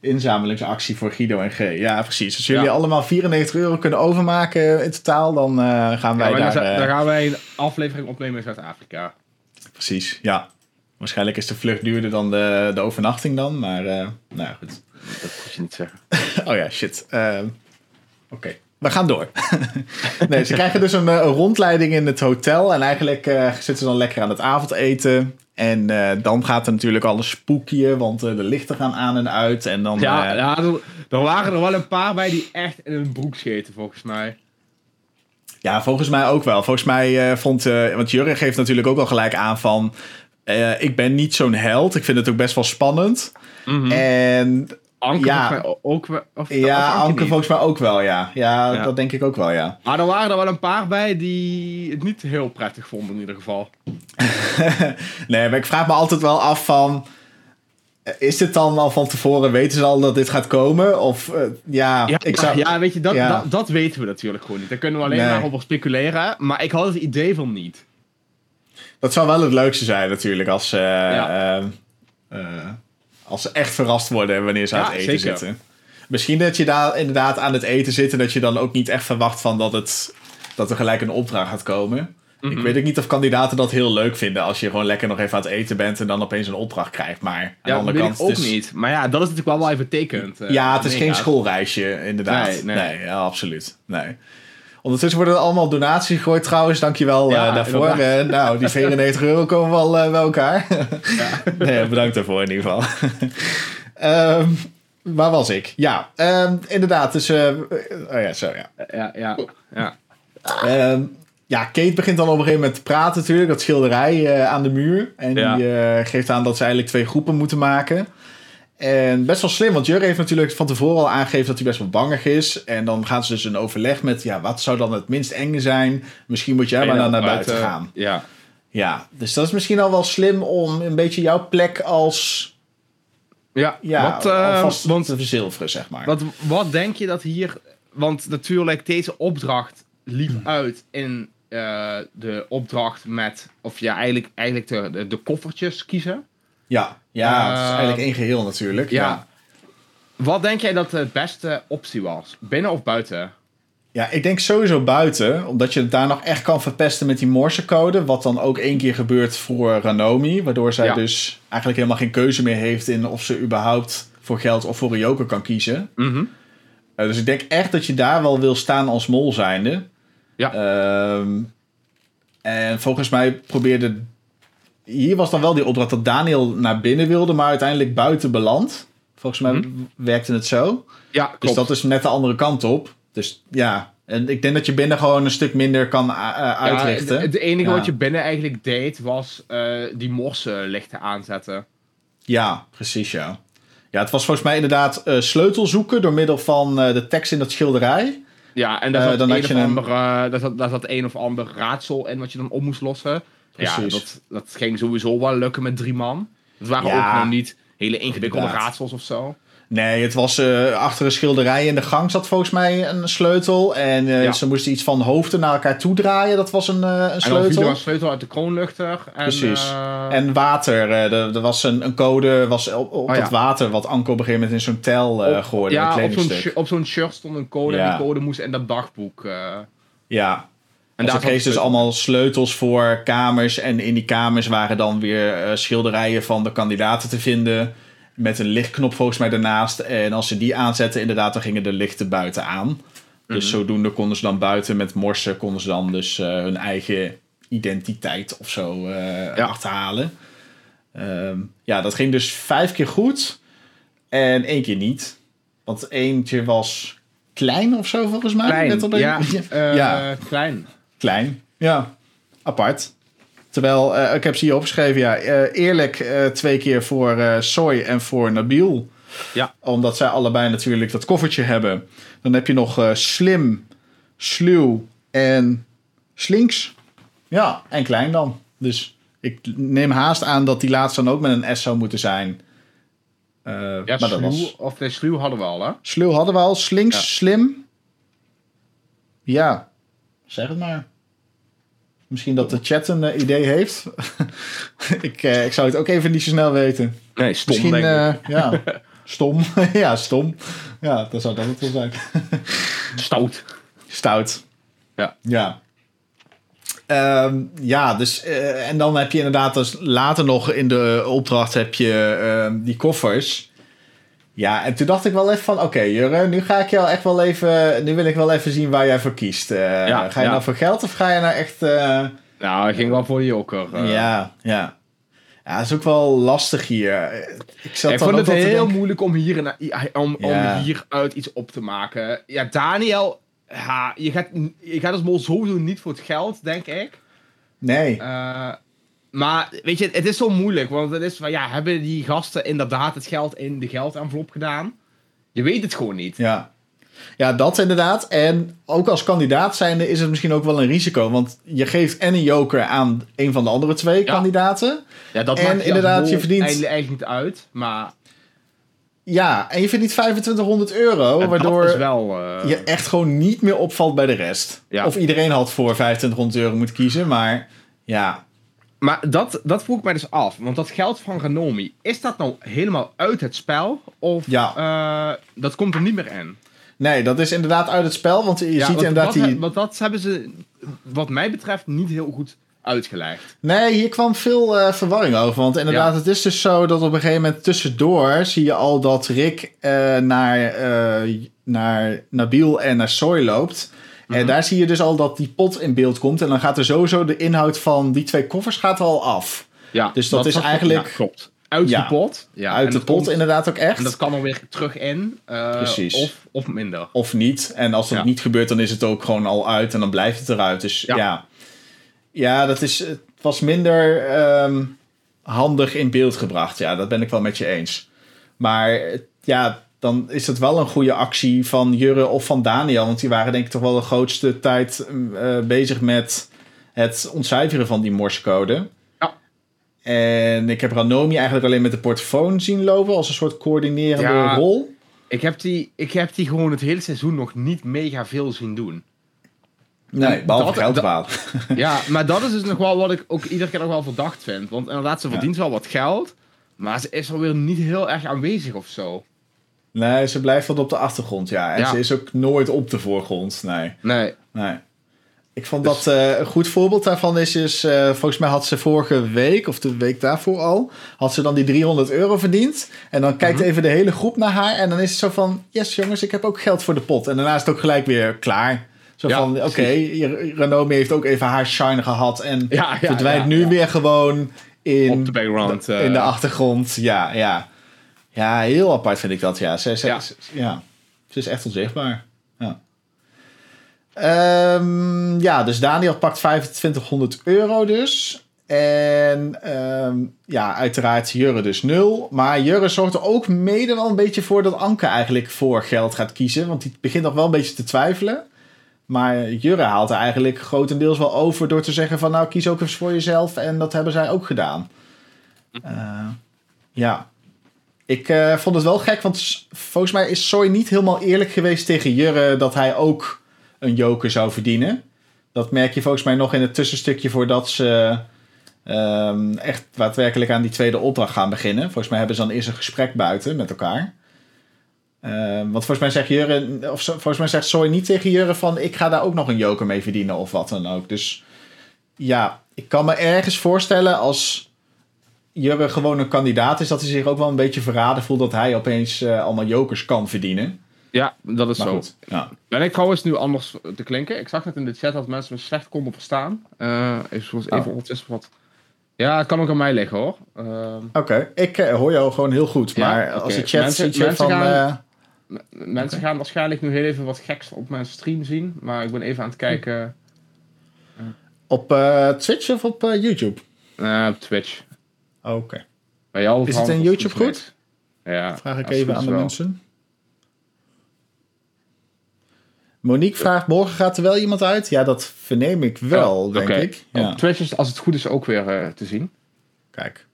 inzamelingsactie voor Guido en G. Ja, precies. Als jullie Ja. allemaal 94 euro kunnen overmaken in totaal, dan eh, gaan wij ja, daar... dan, eh, dan gaan wij een aflevering opnemen in Zuid-Afrika. Precies, ja. Waarschijnlijk is de vlucht duurder dan de, de overnachting dan, maar eh, nou ja, goed. Dat moet je niet zeggen. Oh ja, shit. Ehm, Oké, we gaan door. nee, ze krijgen dus een, eh, een rondleiding in het hotel. En eigenlijk eh, zitten ze dan lekker aan het avondeten. En eh, dan gaat er natuurlijk alles spookje, want de lichten gaan aan en uit. En dan, Ja, ja er, er waren er wel een paar bij die echt in een broek scheten, volgens mij. ja, volgens mij ook wel. Volgens mij vond... want Jurgen geeft natuurlijk ook al gelijk aan van... ik ben niet zo'n held. Ik vind het ook best wel spannend. En Anke Ja. volgens mij ook. Of, ja, of Anke niet. volgens mij ook wel, ja. ja. Ja. dat denk ik ook wel, ja. Maar er waren er wel een paar bij die het niet heel prettig vonden in ieder geval. nee, maar ik vraag me altijd wel af van... is dit dan al van tevoren, weten ze al dat dit gaat komen? Of uh, ja, Ja, ik zou... ja, weet je, dat, Ja. Dat, dat weten we natuurlijk gewoon niet. Daar kunnen we alleen Nee. maar over speculeren. Maar ik had het idee van niet. Dat zou wel het leukste zijn natuurlijk als, eh, Ja. Als ze echt verrast worden wanneer ze aan het eten zeker. zitten. Misschien dat je daar inderdaad aan het eten zit en dat je dan ook niet echt verwacht van dat, het, dat er gelijk een opdracht gaat komen. Mhm. Ik weet ook niet of kandidaten dat heel leuk vinden als je gewoon lekker nog even aan het eten bent en dan opeens een opdracht krijgt. Maar aan de Ja, andere kant. ook niet. Maar ja, dat is natuurlijk wel wel even tekend. eh, Ja, het is geen schoolreisje, inderdaad. Nee, Nee, nee. ja, absoluut. Nee. Ondertussen worden er allemaal donaties gegooid trouwens. Dankjewel Ja, eh daarvoor. Eh, nou, die 94 euro komen wel eh, bij elkaar. nee, bedankt daarvoor in ieder geval. Ehm, waar was ik? Ja, ehm, inderdaad. Dus, oh ja, zo ja. Ja, ja, ja. Ehm, ja, Kate begint dan op een gegeven moment te praten natuurlijk. Dat schilderij aan de muur. En Ja. die geeft aan dat ze eigenlijk twee groepen moeten maken. En best wel slim, want Jur heeft natuurlijk van tevoren al aangegeven dat hij best wel bangig is. En dan gaan ze dus een overleg met, ja, wat zou dan het minst enge zijn? Misschien moet jij maar dan naar buiten gaan. Ja. Ja, dus dat is misschien al wel slim om een beetje jouw plek als, Ja, ja, wat, eh, want te verzilveren, zeg maar. Wat, wat denk je dat hier... Want natuurlijk, deze opdracht liep uit in eh, de opdracht met... Of ja, eigenlijk, eigenlijk de, de, de koffertjes kiezen. Ja, ja het is Eh, eigenlijk één geheel natuurlijk. Ja. ja. Wat denk jij dat de beste optie was? Binnen of buiten? Ja, ik denk sowieso buiten, omdat je het daar nog echt kan verpesten met die Morsecode. Wat dan ook één keer gebeurt voor Ranomi, waardoor zij Ja. dus eigenlijk helemaal geen keuze meer heeft in of ze überhaupt voor geld of voor een joker kan kiezen. Mhm. Eh, dus ik denk echt dat je daar wel wil staan als mol zijnde. Ja. Ehm, en volgens mij probeerde... Hier was dan wel die opdracht dat Daniel naar binnen wilde, maar uiteindelijk buiten belandt. Volgens mij Mhm. werkte het zo. Ja, klopt. Dus dat is net de andere kant op. Dus ja, en ik denk dat je binnen gewoon een stuk minder kan uh, uitrichten. Ja, het, enige Ja. wat je binnen eigenlijk deed, was eh, die morsen lichten aanzetten. Ja, precies ja. Ja, het was volgens mij inderdaad sleutel zoeken door middel van de tekst in dat schilderij. Ja, en daar zat, dan een of je een- ander, eh, daar, zat, daar zat een of ander raadsel in wat je dan op moest lossen. Ja, dat, dat ging sowieso wel lukken met drie man. Het waren Ja. ook nog niet hele ingewikkelde Inderdaad. raadsels of zo. Nee, het was eh, achter een schilderij in de gang zat volgens mij een sleutel. En eh, Ja. ze moesten iets van hoofden naar elkaar toe draaien. Dat was een, eh, een En sleutel. er een sleutel uit de kroonluchter. En, Precies. En water. eh, er, er was een, een code was op, op Oh, dat water wat Anko op een gegeven moment in zo'n tel op- gooide. ja, op zo'n, op zo'n shirt stond een code en die code moest in dat dagboek. Ja, en daar kreeg dus allemaal sleutels voor kamers. En in die kamers waren dan weer eh, schilderijen van de kandidaten te vinden. Met een lichtknop volgens mij daarnaast. En als ze die aanzetten, inderdaad, dan gingen de lichten buiten aan. Dus Mhm. zodoende konden ze dan buiten met morsen... konden ze dan dus eh, hun eigen identiteit of zo eh, Ja. achterhalen. Ehm, ja, dat ging dus vijf keer goed. En één keer niet. Want eentje was klein of zo volgens mij. Klein, Net op een- ja, Ja. klein. Klein, ja. Apart. Terwijl, eh, ik heb ze hier opgeschreven, ja. eh, eerlijk eh, twee keer voor Soy en voor Nabil. Ja. Omdat zij allebei natuurlijk dat koffertje hebben. Dan heb je nog Slim, Sluw en Slinks. Ja, en klein dan. Dus ik neem haast aan dat die laatste dan ook met een S zou moeten zijn. Ja, maar dat sluw, was... of sluw hadden we al, hè? Sluw hadden we al. Slinks, Ja. slim. Ja, zeg het maar. Misschien dat de chat een eh, idee heeft. ik, eh, ik zou het ook even niet zo snel weten. Nee, stom Misschien, denk ik. eh, ja, stom. ja, stom. Ja, dan zou dat het wel zijn. Stout. Stout. Ja. Ja. Ehm, ja, dus en dan heb je inderdaad dus later nog in de opdracht heb je ehm, die koffers. Ja, en toen dacht ik wel even van, oké Jurre, nu ga ik jou echt wel even, nu wil ik wel even zien waar jij voor kiest. Eh, Ja, ga je ja. nou voor geld of ga je nou echt, eh, Nou, ik ging wel voor de joker. eh. ja, ja. Ja, dat is ook wel lastig hier. Ik, zat ik vond het heel denken- moeilijk om, hier een, om, Ja. om hieruit iets op te maken. Ja, Daniel, je, gaat, je gaat als mol sowieso niet voor het geld, denk ik. Nee. Maar weet je, het is zo moeilijk. Want het is van, ja, hebben die gasten inderdaad het geld in de geldenvelop gedaan? Je weet het gewoon niet. Ja. ja, dat inderdaad. En ook als kandidaat zijnde is het misschien ook wel een risico. Want je geeft en een joker aan een van de andere twee Ja. kandidaten. Ja, dat En maakt inderdaad, je verdient- Eigenlijk, niet uit. Maar Ja, en je vindt niet 2500 euro, En waardoor wel... eh, je echt gewoon niet meer opvalt bij de rest. Ja. Of iedereen had voor 2500 euro moeten kiezen, maar ja. Maar dat, dat vroeg ik mij dus af. Want dat geld van Renomi, is dat nou helemaal uit het spel? Of Ja. eh, dat komt er niet meer in? Nee, dat is inderdaad uit het spel, want je Ja, ziet want inderdaad dat, die... want dat hebben ze, wat mij betreft, niet heel goed uitgelegd. Nee, hier kwam veel eh, verwarring over. Want inderdaad, Ja. het is dus zo dat op een gegeven moment tussendoor zie je al dat Rick eh, naar, naar Nabil en naar Soy loopt. En Mhm. daar zie je dus al dat die pot in beeld komt. En dan gaat er sowieso de inhoud van die twee koffers gaat al af. Ja, Dus dat is eigenlijk- Ja, klopt. Uit Ja. de pot. Ja, Uit de pot komt- inderdaad ook echt. En dat kan er weer terug in. eh, Precies. Of, of minder. Of niet. En als dat Ja. niet gebeurt, dan is het ook gewoon al uit. En dan blijft het eruit. Dus ja. Ja. Dat is, het was minder ehm, handig in beeld gebracht. Ja, dat ben ik wel met je eens. Maar ja, dan is het wel een goede actie van Jurre of van Daniel. Want die waren denk ik toch wel de grootste tijd eh, bezig met het ontcijferen van die morsecode. Ja. En ik heb Ranomi eigenlijk alleen met de portofoon zien lopen als een soort coördinerende Ja. rol. Ik heb, die, ik heb die gewoon het hele seizoen nog niet mega veel zien doen. Nee, behalve dat- geld. Ja, maar dat is dus nog wel wat ik ook iedere keer nog wel verdacht vind. Want inderdaad, ze verdient wel wat geld. Maar ze is er weer niet heel erg aanwezig of zo. Nee, ze blijft wat op de achtergrond, ja. En Ja. ze is ook nooit op de voorgrond, nee. Nee. nee. Ik vond dat eh, een goed voorbeeld daarvan is, is eh, volgens mij had ze vorige week, of de week daarvoor al, had ze dan die 300 euro verdiend. En dan kijkt even de hele groep naar haar en dan is het zo van, yes jongens, ik heb ook geld voor de pot. En daarna is het ook gelijk weer klaar. Zo Ja, van, oké, okay, Renomi heeft ook even haar shine gehad en Ja, verdwijnt nu weer gewoon in Op de background. eh, in de achtergrond, ja, ja. Ja, heel apart vind ik dat, ja. Ze, ze, Ja. ze- ja. ze is echt onzichtbaar. Ja. Ehm, ja, dus Daniel pakt 2500 euro dus. En ehm, ja, uiteraard Jurre dus nul. Maar Jurre zorgt er ook mede wel een beetje voor dat Anke eigenlijk voor geld gaat kiezen. Want die begint nog wel een beetje te twijfelen. Maar Jurre haalt er eigenlijk grotendeels wel over door te zeggen van... nou, kies ook eens voor jezelf. En dat hebben zij ook gedaan. Eh, ja. Ik eh, vond het wel gek, want volgens mij is Soy niet helemaal eerlijk geweest tegen Jurre... dat hij ook een joker zou verdienen. Dat merk je volgens mij nog in het tussenstukje voordat ze... ehm, echt daadwerkelijk aan die tweede opdracht gaan beginnen. Volgens mij hebben ze dan eerst een gesprek buiten met elkaar. Ehm, want volgens mij zegt Jurre, of volgens mij zegt Soy niet tegen Jurre van ik ga daar ook nog een joker mee verdienen of wat dan ook. Dus ja, ik kan me ergens voorstellen als Jurre gewoon een kandidaat is, dat hij zich ook wel een beetje verraden voelt dat hij opeens eh, allemaal jokers kan verdienen. Ja, dat is Maar zo. goed, ja. Ben ik trouwens nu anders te klinken? Ik zag net in de chat dat mensen me slecht konden verstaan. Eh even, even Oh. ondertussen wat. Ja, het kan ook aan mij liggen hoor. Ehm, Oké, ik eh, hoor jou gewoon heel goed, Ja, maar als de chat Mensen- mensen van... gaan- gaan waarschijnlijk nu heel even wat geks op mijn stream zien. Maar ik ben even aan het kijken op Twitch of op YouTube? op Twitch. Oké, Bij jou Is het in YouTube goed? Ja. vraag ik even aan de wel. mensen. Monique vraagt, morgen gaat er wel iemand uit? Ja, dat verneem ik wel, Oh, denk ik. Ja. Op Twitch is als het goed is ook weer eh, te zien. Kijk.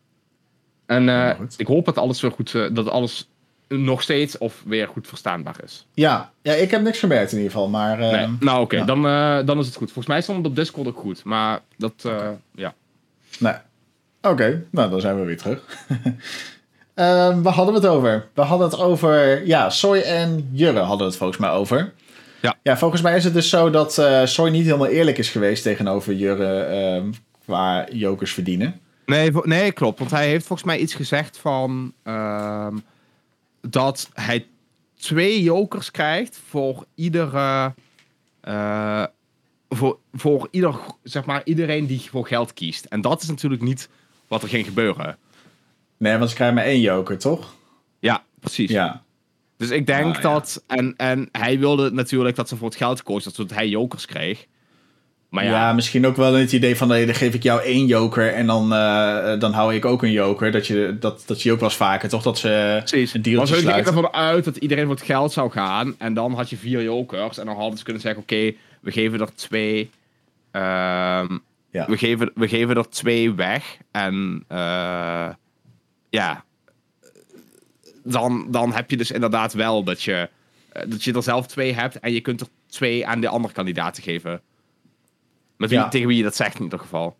En eh, goed. ik hoop dat alles weer goed, eh, dat alles nog steeds of weer goed verstaanbaar is. Ja, ja, ik heb niks gemerkt in ieder geval, maar... eh, nee. Nou oké, ja. dan, eh, dan is het goed. Volgens mij stond het op Discord ook goed. Maar dat, eh, ja. Nee. Oké, nou dan zijn we weer terug. Ehm waar hadden we het over? We hadden het over, ja, Soy en Jurre hadden we het volgens mij over. Ja. Ja, volgens mij is het dus zo dat eh Soy niet helemaal eerlijk is geweest tegenover Jurre ehm, qua jokers verdienen. Nee, nee, klopt. Want hij heeft volgens mij iets gezegd van ehm, dat hij twee jokers krijgt voor iedere. eh, voor, voor ieder, zeg maar, iedereen die voor geld kiest. En dat is natuurlijk niet wat er ging gebeuren. Nee, want ze krijgen maar één joker, toch? Ja, precies. Ja. Dus ik denk Ah, ja. dat. En, en hij wilde natuurlijk dat ze voor het geld koos, dat hij jokers kreeg. Maar ja. ja, misschien ook wel het idee van, nee, dan geef ik jou één joker en dan, eh, dan hou ik ook een joker. Dat je, dat, dat zie je ook wel eens vaker, toch? Dat ze precies. een Want dealtje ze gingen sluiten. ervan uit dat iedereen voor het geld zou gaan. En dan had je vier jokers. En dan hadden ze kunnen zeggen: oké, we geven er twee. ehm, Ja. we, geven, we geven er twee weg. En eh, ja. dan, dan heb je dus inderdaad wel dat je, eh, dat je er zelf twee hebt en je kunt er twee aan de andere kandidaten geven. Met wie, Ja. Tegen wie je dat zegt in ieder geval.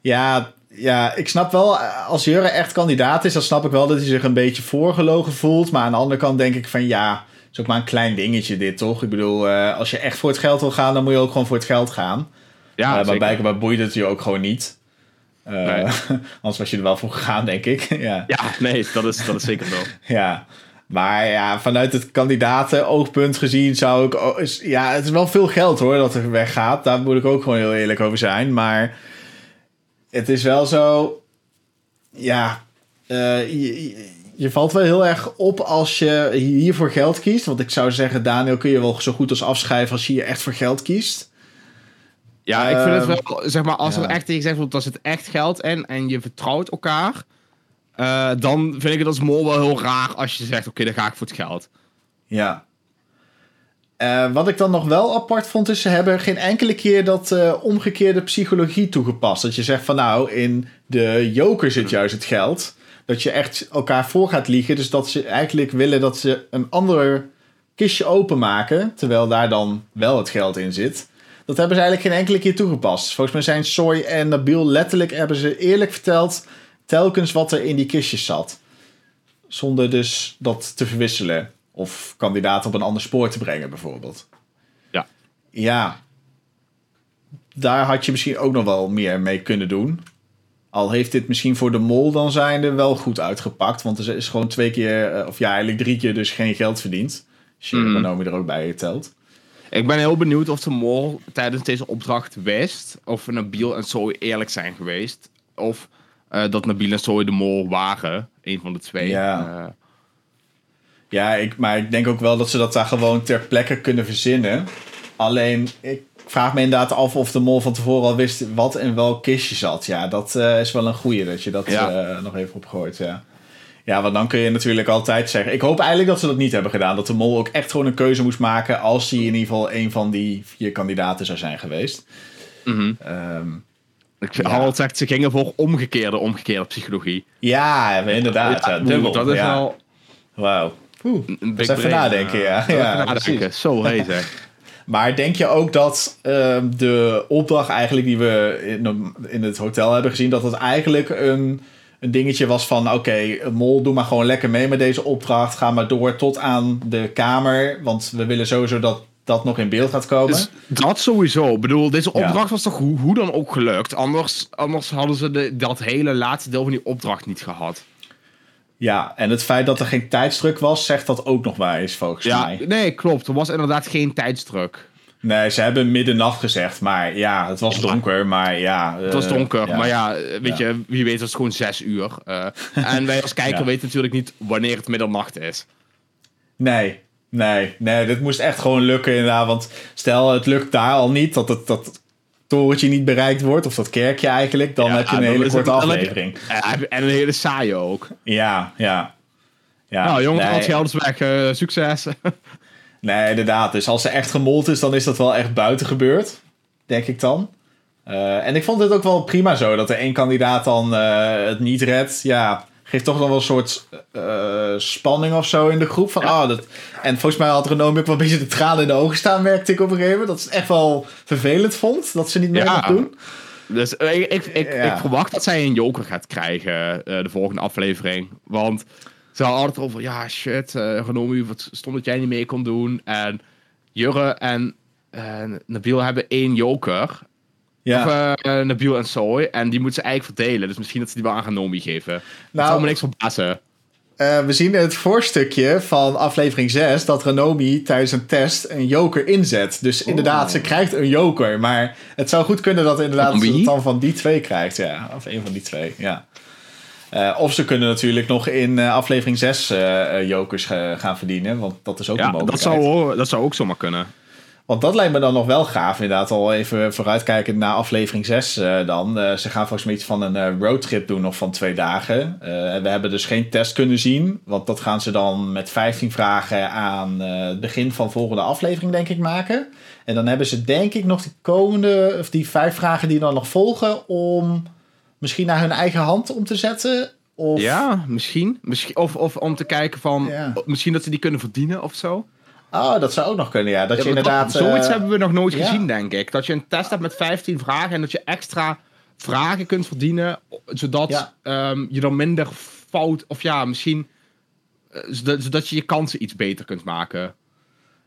Ja, ja, ik snap wel, eh, als Jurre echt kandidaat is, dan snap ik wel dat hij zich een beetje voorgelogen voelt. Maar aan de andere kant denk ik van ja, het is ook maar een klein dingetje dit, toch? Ik bedoel, als je echt voor het geld wil gaan, dan moet je ook gewoon voor het geld gaan. Ja, Eh, maar blijkbaar boeit het je ook gewoon niet. Eh, Nee. anders was je er wel voor gegaan, denk ik. ja. Ja, nee, dat is, dat is zeker zo. ja. Maar ja, vanuit het kandidaten-oogpunt gezien zou ik... is- Ja, het is wel veel geld hoor dat er weggaat. Daar moet ik ook gewoon heel eerlijk over zijn. Maar het is wel zo... Ja, eh, je- je valt wel heel erg op als je hiervoor geld kiest. Want ik zou zeggen, Daniel, kun je wel zo goed als afschrijven als je hier echt voor geld kiest. Ja, ik vind het Ehm, wel, zeg maar, als ja. er echt tegen gezegd wordt, dat zit echt geld in en je vertrouwt elkaar, eh, dan vind ik het als mol wel heel raar als je zegt, oké, dan ga ik voor het geld. Ja. Eh, wat ik dan nog wel apart vond, is ze hebben geen enkele keer dat eh, omgekeerde psychologie toegepast. Dat je zegt van nou, in de joker zit juist het geld. Dat je echt elkaar voor gaat liegen. Dus dat ze eigenlijk willen dat ze een ander kistje openmaken. Terwijl daar dan wel het geld in zit. Dat hebben ze eigenlijk geen enkele keer toegepast. Volgens mij zijn Soy en Nabil letterlijk hebben ze eerlijk verteld telkens wat er in die kistjes zat. Zonder dus dat te verwisselen. Of kandidaten op een ander spoor te brengen, bijvoorbeeld. Ja. Ja. Daar had je misschien ook nog wel meer mee kunnen doen. Al heeft dit misschien voor de mol dan zijnde wel goed uitgepakt. Want er is gewoon twee keer, eh, of ja, eigenlijk drie keer dus geen geld verdiend. Als je. Renomi er ook bij telt. Ik ben heel benieuwd of de mol tijdens deze opdracht wist of Nabil en Zoe eerlijk zijn geweest. Of eh, dat Nabil en Zoe de mol waren. Een van de twee. Ja. Eh, Ja, ik, maar ik denk ook wel dat ze dat daar gewoon ter plekke kunnen verzinnen. Alleen, ik vraag me inderdaad af of de mol van tevoren al wist wat in welk kistje zat. Ja, dat eh, is wel een goeie dat je dat Ja. nog even opgooit, ja. Ja, want dan kun je natuurlijk altijd zeggen... Ik hoop eigenlijk dat ze dat niet hebben gedaan. Dat de mol ook echt gewoon een keuze moest maken... als hij in ieder geval een van die vier kandidaten zou zijn geweest. mhm. Ehm, Ik Ja. Harold zegt, ze gingen voor omgekeerde, omgekeerde psychologie. ja, inderdaad. Ja, dubbel. dat is ja. wel Wauw. Big even brain, nadenken, eh, ja. even Ja, nadenken. precies. Zo, hey zeg. Maar denk je ook dat ehm, de opdracht eigenlijk die we in, in het hotel hebben gezien, dat het eigenlijk een, een dingetje was van oké, Mol, doe maar gewoon lekker mee met deze opdracht. Ga maar door tot aan de kamer. Want we willen sowieso dat dat nog in beeld gaat komen. Dus dat sowieso. Ik bedoel, deze Ja. opdracht was toch hoe, hoe dan ook gelukt. Anders, anders hadden ze de, dat hele laatste deel van die opdracht niet gehad. Ja, en het feit dat er geen tijdsdruk was, zegt dat ook nog waar is volgens Ja, mij. nee, klopt. Er was inderdaad geen tijdsdruk. Nee, ze hebben middernacht gezegd, maar ja, het was donker, maar ja. Het was eh, donker, ja. maar ja, weet Ja. je, wie weet was het gewoon zes uur. Eh, en wij als kijker Ja. weten natuurlijk niet wanneer het middernacht is. Nee, nee, nee, dit moest echt gewoon lukken inderdaad. Want stel, het lukt daar al niet, dat het dat torentje niet bereikt wordt, of dat kerkje eigenlijk, dan heb je een hele korte het- aflevering. En, en een hele saaie ook. Ja, ja. ja. nou jongens, nee, al het geld is weg. eh, succes. Nee, inderdaad. Dus als ze echt gemold is, dan is dat wel echt buiten gebeurd, denk ik dan. Eh, en ik vond het ook wel prima zo, dat er één kandidaat dan eh, het niet redt. Ja, geeft toch nog wel een soort eh, spanning of zo in de groep. Van, ah, dat... En volgens mij had Renomi ook wel een beetje de tranen in de ogen staan, merkte ik op een gegeven moment. Dat ze het echt wel vervelend vond, dat ze niet meer Ja. doen. Dus ik, ik, ik, Ja. ik verwacht dat zij een joker gaat krijgen de volgende aflevering. Want ze hadden altijd over, ja shit, uh, wat stom dat jij niet mee kon doen. En Jurre en eh, Nabil hebben één joker. Ja. Of eh, Nabil en Soy. En die moeten ze eigenlijk verdelen. Dus misschien dat ze die wel aan Genomi geven. dat Nou, zou me niks verbazen. Eh, we zien in het voorstukje van aflevering 6 dat Renomi tijdens een test een joker inzet. Dus inderdaad, ze krijgt een joker. Maar het zou goed kunnen dat inderdaad ze het dan van die twee krijgt. Ja, of een van die twee, ja. Eh, of ze kunnen natuurlijk nog in eh, aflevering 6 eh, jokers gaan verdienen. Want dat is ook een Ja, dat mogelijkheid. zou, dat zou ook zomaar kunnen. Want dat lijkt me dan nog wel gaaf, inderdaad. Al even vooruitkijkend naar aflevering 6 eh, dan. Ze gaan volgens mij iets van een roadtrip doen nog van twee dagen. En we hebben dus geen test kunnen zien. Want dat gaan ze dan met 15 vragen aan het begin van volgende aflevering, denk ik, maken. En dan hebben ze denk ik nog die komende, of die vijf vragen die dan nog volgen... om misschien naar hun eigen hand om te zetten. Of, Ja, misschien. misschien of, of om te kijken van... Ja. Misschien dat ze die kunnen verdienen of zo. Oh, dat zou ook nog kunnen, ja. Dat je Ja, inderdaad... dat- zoiets eh, hebben we nog nooit ja. gezien, denk ik. Dat je een test hebt met 15 vragen en dat je extra vragen kunt verdienen, zodat ehm, je dan minder fout, of ja, misschien, eh, zodat, zodat je je kansen iets beter kunt maken.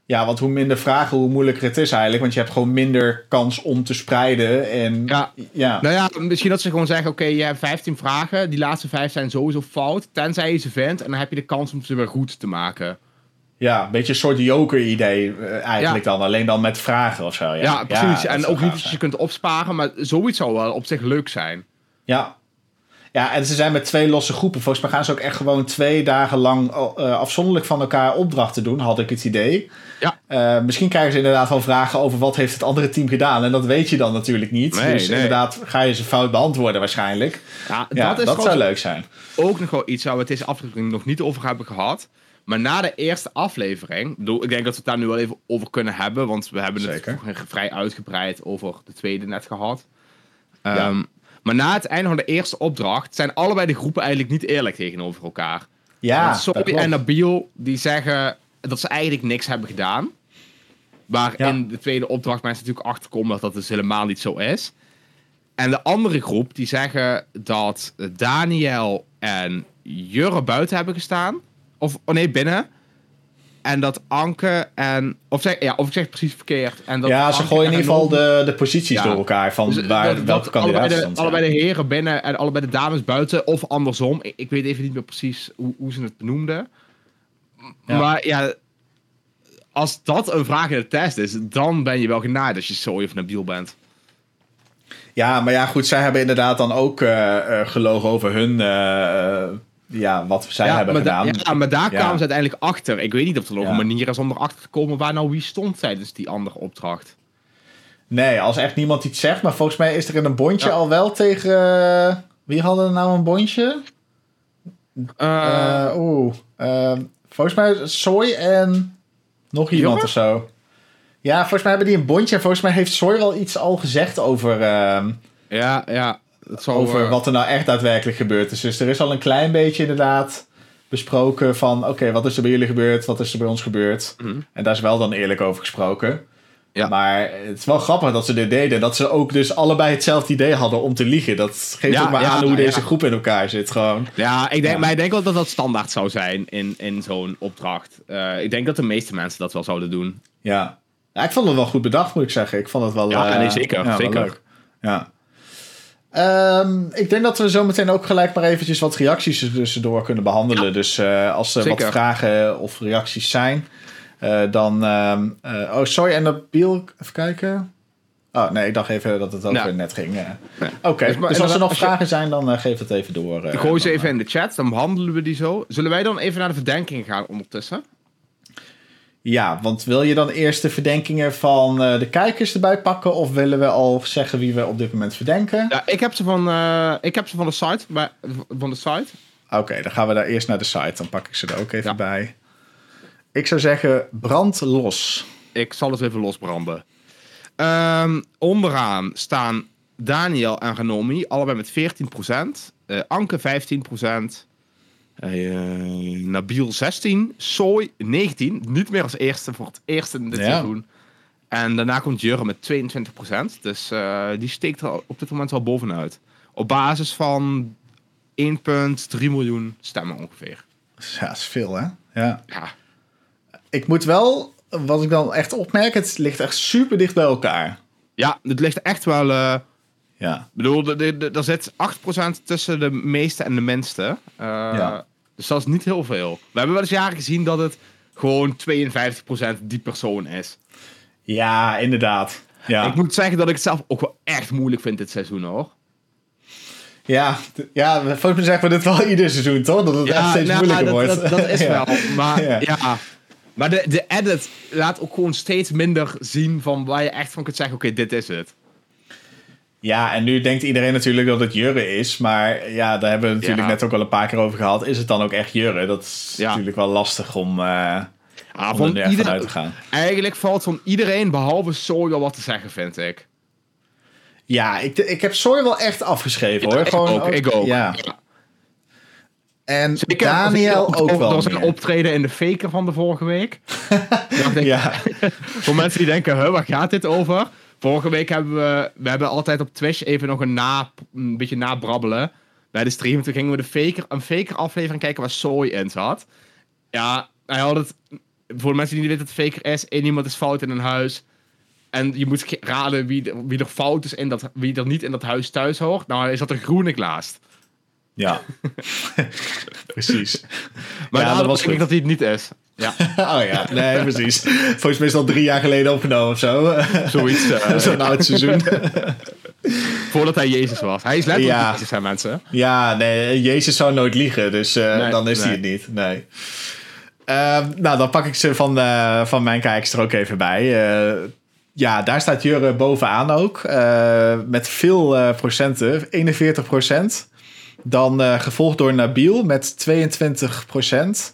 Ja, want hoe minder vragen, hoe moeilijker het is eigenlijk. Want je hebt gewoon minder kans om te spreiden. En Ja. ja. Nou ja, misschien dat ze gewoon zeggen, oké, je hebt 15 vragen, die laatste vijf zijn sowieso fout, tenzij je ze vindt, en dan heb je de kans om ze weer goed te maken. Ja, een beetje een soort joker-idee eh, eigenlijk dan. Alleen dan met vragen of zo. Ja, Ja, precies. en ook niet dat je zijn. kunt opsparen, maar zoiets zou wel op zich leuk zijn. Ja. Ja, en ze zijn met twee losse groepen. Volgens mij gaan ze ook echt gewoon twee dagen lang eh, afzonderlijk van elkaar opdrachten doen, had ik het idee. Ja. Eh, misschien krijgen ze inderdaad wel vragen over wat heeft het andere team gedaan. En dat weet je dan natuurlijk niet. Nee, dus nee. inderdaad ga je ze fout beantwoorden waarschijnlijk. Ja, Ja, dat is dat zou leuk zijn. ook nog wel iets waar we het deze aflevering nog niet over hebben gehad. Maar na de eerste aflevering, ik denk dat we het daar nu wel even over kunnen hebben, want we hebben Zeker. het vrij uitgebreid over de tweede net gehad. Ja. Maar na het einde van de eerste opdracht zijn allebei de groepen eigenlijk niet eerlijk tegenover elkaar. Ja, Sophie en Nabil die zeggen dat ze eigenlijk niks hebben gedaan. Waar Ja. in de tweede opdracht mensen natuurlijk achterkomen dat dat dus helemaal niet zo is. En de andere groep die zeggen dat Daniel en Jurre buiten hebben gestaan. Of oh nee, binnen. En dat Anke en. Of, zeg, ja, of ik zeg precies verkeerd. En dat ja, ze Anke gooien in ieder geval de, de posities Ja. door elkaar van dus waar, dat- welke kandidaat allebei, allebei de heren binnen en allebei de dames buiten. Of andersom. Ik, ik weet even niet meer precies hoe, hoe ze het benoemden. Ja. Maar ja, als dat een vraag in de test is, dan ben je wel genaaid als je zo of nabiel bent. Ja, maar ja, goed, zij hebben inderdaad dan ook eh, eh, gelogen over hun, eh, eh, ja, wat zij ja, hebben da- gedaan. ja, maar daar Ja. kwamen ze uiteindelijk achter. Ik weet niet of er nog een manier is om erachter te komen waar nou wie stond tijdens die andere opdracht. Nee, als echt niemand iets zegt, maar volgens mij is er in een bondje al wel tegen. eh, wie hadden er nou een bondje? Oeh, eh, volgens mij Soy en nog iemand Jongen? of zo. Ja, volgens mij hebben die een bondje en volgens mij heeft Soy wel iets al gezegd over. ehm, ja, ja. Zal, over eh, wat er nou echt daadwerkelijk gebeurd is. Dus er is al een klein beetje inderdaad besproken van... oké, wat is er bij jullie gebeurd? Wat is er bij ons gebeurd? Mhm. En daar is wel dan eerlijk over gesproken. Ja. Maar het is wel grappig dat ze dit deden. Dat ze ook dus allebei hetzelfde idee hadden om te liegen. Dat geeft Ja, ook maar ja, aan hoe deze groep in elkaar zit gewoon. Ja, ik denk, maar ik denk wel dat dat standaard zou zijn in, in zo'n opdracht. Eh, ik denk dat de meeste mensen dat wel zouden doen. Ja. ja, ik vond het wel goed bedacht moet ik zeggen. Ik vond het wel... Ja, eh, nee, zeker, zeker. Ja. Ehm, ik denk dat we zo meteen ook gelijk maar eventjes wat reacties er tussendoor kunnen behandelen. Ja. Dus eh, als er Zeker. wat vragen of reacties zijn, eh, dan... ehm, eh, oh, sorry, en de Biel... Even kijken. Oh, nee, ik dacht even dat het ook Ja. weer net ging. Oké, Dus dus, als er nog als je- vragen zijn, dan geef het even door. Gooi ze even in de chat, dan behandelen we die zo. Zullen wij dan even naar de verdenkingen gaan ondertussen? Ja, want wil je dan eerst de verdenkingen van eh, de kijkers erbij pakken? Of willen we al zeggen wie we op dit moment verdenken? Ja, ik heb ze van, eh, ik heb ze van de site. Bij, van de site. Oké, dan gaan we daar eerst naar de site. Dan pak ik ze er ook even Ja. bij. Ik zou zeggen, brand los. Ik zal het even losbranden. Ehm, onderaan staan Daniel en Renomi, allebei met 14%. Eh, Anke 15%. Eh, Nabil 16. Soy 19. Niet meer als eerste voor het eerst in dit Ja. seizoen. En daarna komt Jurre met 22%. Dus eh, die steekt er op dit moment wel bovenuit. Op basis van 1,3 miljoen stemmen ongeveer. Ja, dat is veel, hè? Ja. Ja, Ik moet wel, wat ik dan echt opmerk, het ligt echt super dicht bij elkaar. ja het ligt echt wel... eh, Ja. Ik bedoel, er zit 8% tussen de meeste en de minste. Ja. Dus dat is niet heel veel. We hebben wel eens jaren gezien dat het gewoon 52% die persoon is. Ja, inderdaad. Ja, Ik moet zeggen dat ik het zelf ook wel echt moeilijk vind dit seizoen hoor. ja, ja volgens mij zeggen we dit wel ieder seizoen, toch? Dat het echt steeds nou, moeilijker dat, wordt. Dat, dat is Ja. wel. Maar Ja. ja. Maar de, de edit laat ook gewoon steeds minder zien van waar je echt van kunt zeggen: oké, dit is het. Ja, en nu denkt iedereen natuurlijk dat het Jurre is. Maar ja, daar hebben we natuurlijk Ja. net ook al een paar keer over gehad. Is het dan ook echt Jurre? Dat is Ja. natuurlijk wel lastig om, eh Ah, om er ieder- vanuit te gaan. Eigenlijk valt van iedereen behalve Soy wel wat te zeggen, vind ik. Ja, ik, ik heb Soy wel echt afgeschreven hoor. ik Gewoon ook, ik ook. Ja. En Zeker, Daniel ook wel Dat was een optreden in de faker van de vorige week. Ja, Voor mensen die denken, huh, waar gaat dit over? Vorige week hebben we, we hebben altijd op Twitch even nog een, na, een beetje nabrabbelen. Bij de stream, toen gingen we de faker, een faker aflevering kijken waar Soy in zat. Ja, hij had het, voor de mensen die niet weten wat een faker is, één iemand is fout in een huis. En je moet raden wie, er- wie er fout is in dat, wie er niet in dat huis thuis hoort. Nou, hij zat er groene glaast. ja. precies. Maar Ja, dat dat was denk ik dat hij het niet is. Ja, Oh ja, nee, precies. Volgens mij is dat drie jaar geleden opgenomen of zo. zoiets. eh, Zo'n oud seizoen. voordat hij Jezus was. Hij is letterlijk Ja. Jezus, hè, mensen. Ja, nee, Jezus zou nooit liegen, dus eh, Nee, dan is hij het niet. Nee. Ehm, nou, dan pak ik ze van, eh, van mijn kijkers er ook even bij. Ja, daar staat Jurre bovenaan ook. met veel procenten, 41 procent. Dan gevolgd door Nabil met 22 procent.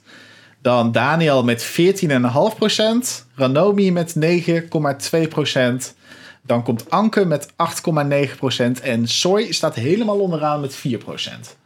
Dan Daniel met 14,5 procent. Ranomi met 9,2 procent. Dan komt Anke met 8,9 procent. En Soy staat helemaal onderaan met 4 procent.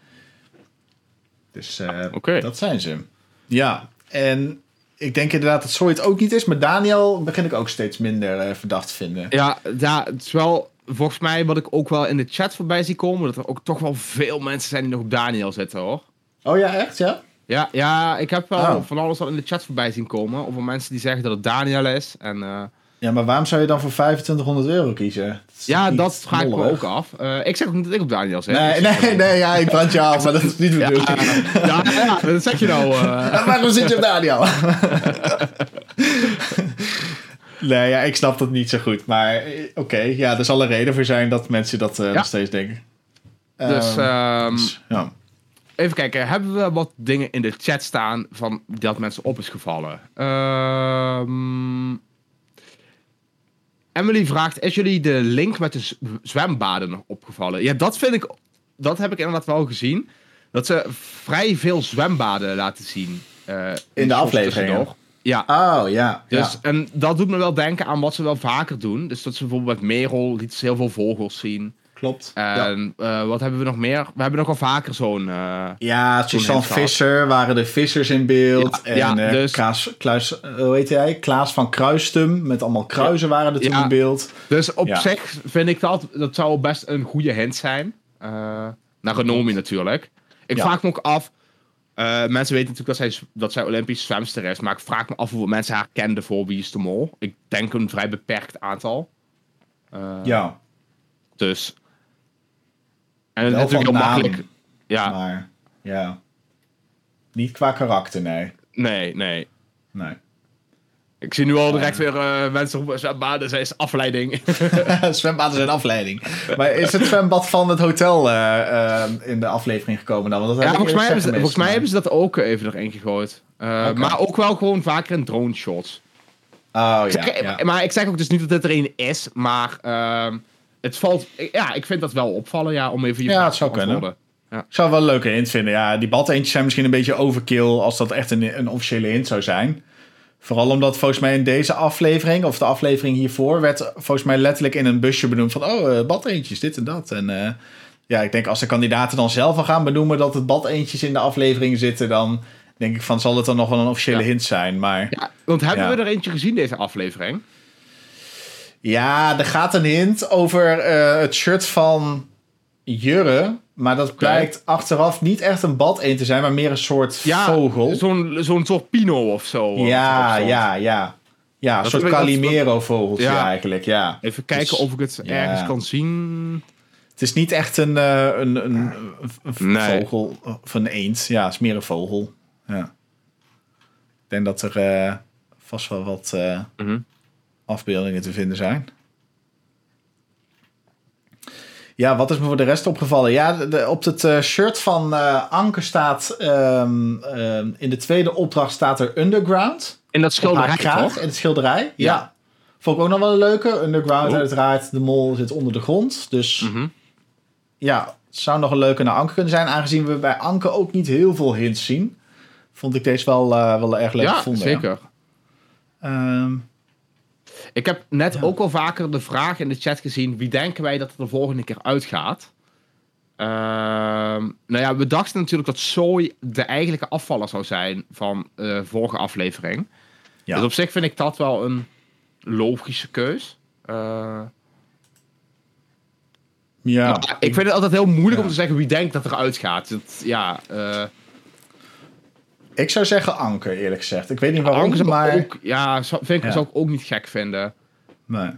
Dus eh, dat zijn ze. Ja, en ik denk inderdaad dat Soy het ook niet is. Maar Daniel begin ik ook steeds minder eh, verdacht te vinden. Ja, ja, het is wel volgens mij wat ik ook wel in de chat voorbij zie komen. Dat er ook toch wel veel mensen zijn die nog op Daniel zitten hoor. Oh ja, echt? Ja? Ja, ja ik heb wel Oh. van alles al in de chat voorbij zien komen. Over mensen die zeggen dat het Daniel is. En eh, Ja, maar waarom zou je dan voor 2500 euro kiezen? Dat ja, dat vraag ik me ook af. Eh, ik zeg ook niet dat ik op Daniel zit. Nee, nee, zeg- nee, ja, ik brand je af, maar dat is niet de Ja, ja, ja, dat zeg je nou. eh. Waarom zit je op Daniel? nee, ja, ik snap dat niet zo goed. Maar oké, ja, er zal een reden voor zijn dat mensen dat nog steeds denken. dus Ehm, ehm, dus, ja. Even kijken, hebben we wat dingen in de chat staan van dat mensen op is gevallen? Ehm, Emily vraagt: Is jullie de link met de zwembaden nog opgevallen? Ja, dat vind ik. Dat heb ik inderdaad wel gezien. Dat ze vrij veel zwembaden laten zien. eh, In de afleveringen. tussendoor. Ja. Oh, ja. Dus, ja. En dat doet me wel denken aan wat ze wel vaker doen. Dus dat ze bijvoorbeeld met Merel lieten ze heel veel vogels zien. Klopt. ja. En eh, wat hebben we nog meer? We hebben nog wel vaker zo'n... eh, Ja, Suzanne. Visser waren de vissers in beeld. Ja, en ja, eh, dus- Klaas, Klaas, eh, hoe heet hij? Klaas van Kruistum. Met allemaal kruisen waren er toen Ja. in beeld. Dus op Ja. zich vind ik dat, dat zou best een goede hint zijn. Eh naar Renomi natuurlijk. Ik Ja. vraag me ook af, mensen weten natuurlijk dat zij, dat zij Olympisch zwemster is, maar ik vraag me af hoeveel mensen haar kenden voor Wie is de Mol. Ik denk een vrij beperkt aantal. Ja, Dus. En het is natuurlijk heel makkelijk. Ja, maar ja. Niet qua karakter, nee. nee, nee. Nee. Ik zie nu al direct weer eh, mensen op zwembaden, zij is afleiding. Zwembaden zijn afleiding. Maar is het zwembad van het hotel eh, eh, in de aflevering gekomen dan? Want dat ja, volgens mij, hebben ze, volgens mij hebben ze dat ook even erin gegooid. Maar ook wel gewoon vaker in drone shots. maar- Oh Ik ja, zeg- ja. Maar ik zeg ook dus niet dat dit er een is, maar ehm, het valt. Ja, ik vind dat wel opvallen, ja, om even je Ja, het zou te kunnen. beantwoorden. Ik zou wel een leuke hint vinden. Ja, die badeentjes zijn misschien een beetje overkill als dat echt een, een officiële hint zou zijn. Vooral omdat volgens mij in deze aflevering, of de aflevering hiervoor, werd volgens mij letterlijk in een busje benoemd van, oh, eh, badeentjes, dit en dat. En eh, ja, ik denk als de kandidaten dan zelf al gaan benoemen dat het badeentjes in de aflevering zitten, dan denk ik van, zal het dan nog wel een officiële Ja. hint zijn. Maar Ja, want hebben Ja. we er eentje gezien deze aflevering? Ja, er gaat een hint over eh, het shirt van Jurre. Maar dat blijkt achteraf niet echt een badeend te zijn, maar meer een soort Ja, vogel. zo'n zo'n soort pino of zo. Ja, ja, ja. Ja, een soort Calimero-vogeltje Ja. eigenlijk, ja. Even kijken Dus- of ik het ja. ergens kan zien. Het is niet echt een, eh, een, een, een, een Nee. vogel of een eend. Ja, het is meer een vogel. Ja. Ik denk dat er eh, vast wel wat Mhm. Afbeeldingen te vinden zijn. Ja, wat is me voor de rest opgevallen? Ja, de, op het eh, shirt van eh, Anke staat... ehm, ehm, in de tweede opdracht staat er Underground. In dat schilderij, toch? in het schilderij. Ja. Ja. Vond ik ook nog wel een leuke. Underground Oh. uiteraard. De mol zit onder de grond. Dus Mhm. ja, het zou nog een leuke naar Anke kunnen zijn. Aangezien we bij Anke ook niet heel veel hints zien. Vond ik deze wel, eh, wel erg leuk Ja, gevonden. zeker. Ehm, Ik heb net Ja. ook wel vaker de vraag in de chat gezien: wie denken wij dat er de volgende keer uitgaat? Ehm, nou ja, we dachten natuurlijk dat Soy de eigenlijke afvaller zou zijn van de vorige aflevering. Ja. Dus op zich vind ik dat wel een logische keus. Eh, ja. ik vind het altijd heel moeilijk Ja. om te zeggen wie denkt dat eruit gaat. Dat, ja, eh Ik zou zeggen Anke, eerlijk gezegd. Ik weet niet waarom, Anke zou ik maar... ook, ja, vind ik, zou ik ook niet gek vinden. Nee.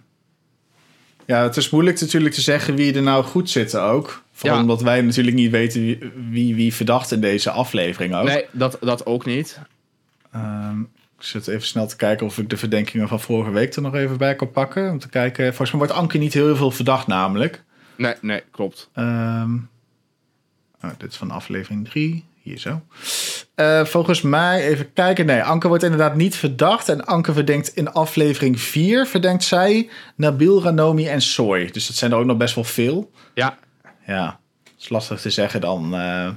Ja, het is moeilijk natuurlijk te zeggen wie er nou goed zitten ook. Vooral Ja. omdat wij natuurlijk niet weten wie, wie, wie verdacht in deze aflevering ook. Nee, dat, dat ook niet. Ehm, ik zit even snel te kijken of ik de verdenkingen van vorige week er nog even bij kan pakken. Om te kijken. Volgens mij wordt Anke niet heel veel verdacht namelijk. Nee, nee, klopt. Ehm, oh, dit is van aflevering 3. Hier zo. Eh, volgens mij, even kijken. Nee, Anke wordt inderdaad niet verdacht. En Anke verdenkt in aflevering 4, verdenkt zij Nabil, Ranomi en Soy. Dus dat zijn er ook nog best wel veel. Ja, Ja, dat is lastig te zeggen dan. eh,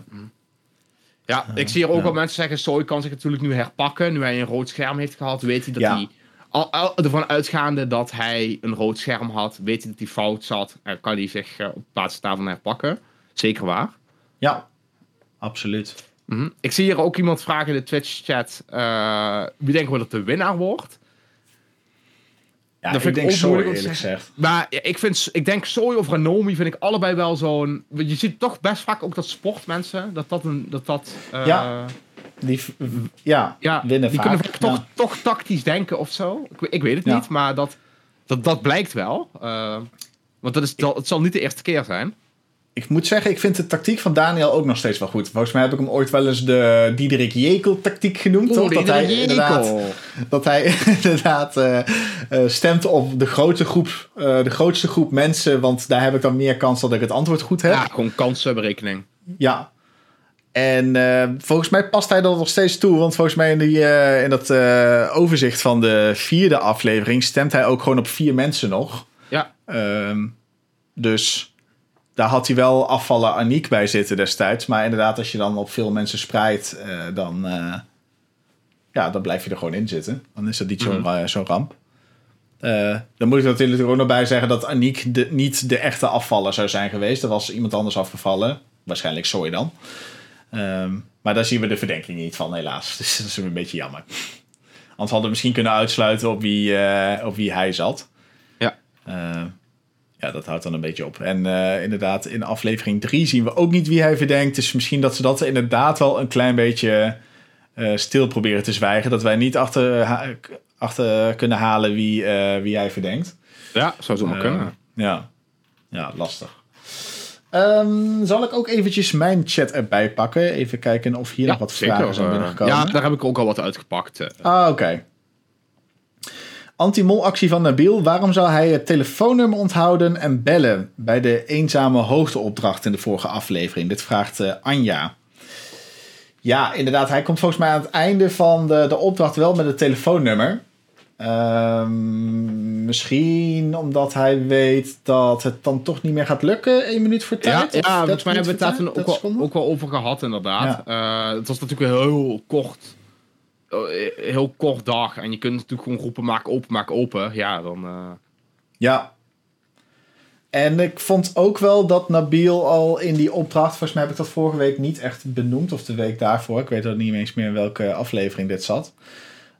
ja ik zie hier ook ja. wel mensen zeggen... Soy kan zich natuurlijk nu herpakken. Nu hij een rood scherm heeft gehad, weet hij dat Ja. hij... Al, al, ervan uitgaande dat hij een rood scherm had, weet hij dat hij fout zat. En kan hij zich eh, op plaats daarvan herpakken. Zeker waar. ja, absoluut. Mhm. Ik zie hier ook iemand vragen in de Twitch-chat... eh, wie denken we dat de winnaar wordt? Ja, Dat ik vind ik denk Soy om te eerlijk gezegd. Maar ik, vind, ik denk Soy of Ranomi vind ik allebei wel zo'n... Je ziet toch best vaak ook dat sportmensen... Dat dat een... Dat dat, eh, Ja, Die, ja, ja, winnen die vaak. kunnen toch, toch tactisch denken of zo. Ik, ik weet het Ja. niet, maar dat, dat, dat blijkt wel. Eh, want dat is, dat, het zal niet de eerste keer zijn. Ik moet zeggen, ik vind de tactiek van Daniel ook nog steeds wel goed. Volgens mij heb ik hem ooit wel eens de Diederik Jekel tactiek genoemd. toch? Dat hij inderdaad, dat hij inderdaad eh, eh, stemt op de grote groep, eh, de grootste groep mensen. Want daar heb ik dan meer kans dat ik het antwoord goed heb. Ja, gewoon kansenberekening. Ja. En volgens mij past hij dat nog steeds toe. Want volgens mij in, die, in dat overzicht van de vierde aflevering stemt hij ook gewoon op vier mensen nog. Ja, Ehm, dus daar had hij wel afvallen Aniek bij zitten destijds. Maar inderdaad, als je dan op veel mensen spreidt, eh, dan, eh, ja, dan blijf je er gewoon in zitten. Dan is dat niet zo'n zo'n ramp. Eh, dan moet ik er natuurlijk ook nog bij zeggen dat Aniek de, niet de echte afvaller zou zijn geweest. Er was iemand anders afgevallen. Waarschijnlijk Zoe dan. Ehm, maar daar zien we de verdenking niet van, helaas. Dus dat is een beetje jammer. Anders hadden we misschien kunnen uitsluiten op wie, op wie hij zat. Ja. Eh, ja, dat houdt dan een beetje op. En eh, inderdaad, in aflevering 3 zien we ook niet wie hij verdenkt. Dus misschien dat ze dat inderdaad wel een klein beetje eh, stil proberen te zwijgen. Dat wij niet achter, ha- achter kunnen halen wie, eh, wie hij verdenkt. ja zou zo maar Eh, kunnen. Ja, ja lastig. Ehm, zal ik ook eventjes mijn chat erbij pakken? Even kijken of hier nog wat vragen zijn eh, binnengekomen. ja, daar heb ik ook al wat uitgepakt. eh. Ah, oké. Anti-mol-actie van Nabil. Waarom zou hij het telefoonnummer onthouden en bellen bij de eenzame hoogteopdracht in de vorige aflevering? Dit vraagt eh, Anja. Ja, inderdaad. Hij komt volgens mij aan het einde van de, de opdracht wel met het telefoonnummer. Ehm, misschien omdat hij weet dat het dan toch niet meer gaat lukken. één minuut voor tijd. ja 30 volgens mij hebben we het daar ook tijd, 30 wel, seconden? ook wel over gehad, inderdaad. Eh, het was natuurlijk heel kort, heel kort dag. En je kunt natuurlijk gewoon roepen, maak open, maak open. Ja, dan... eh, Ja. En ik vond ook wel dat Nabil al in die opdracht, volgens mij heb ik dat vorige week niet echt benoemd, of de week daarvoor. Ik weet ook niet eens meer in welke aflevering dit zat.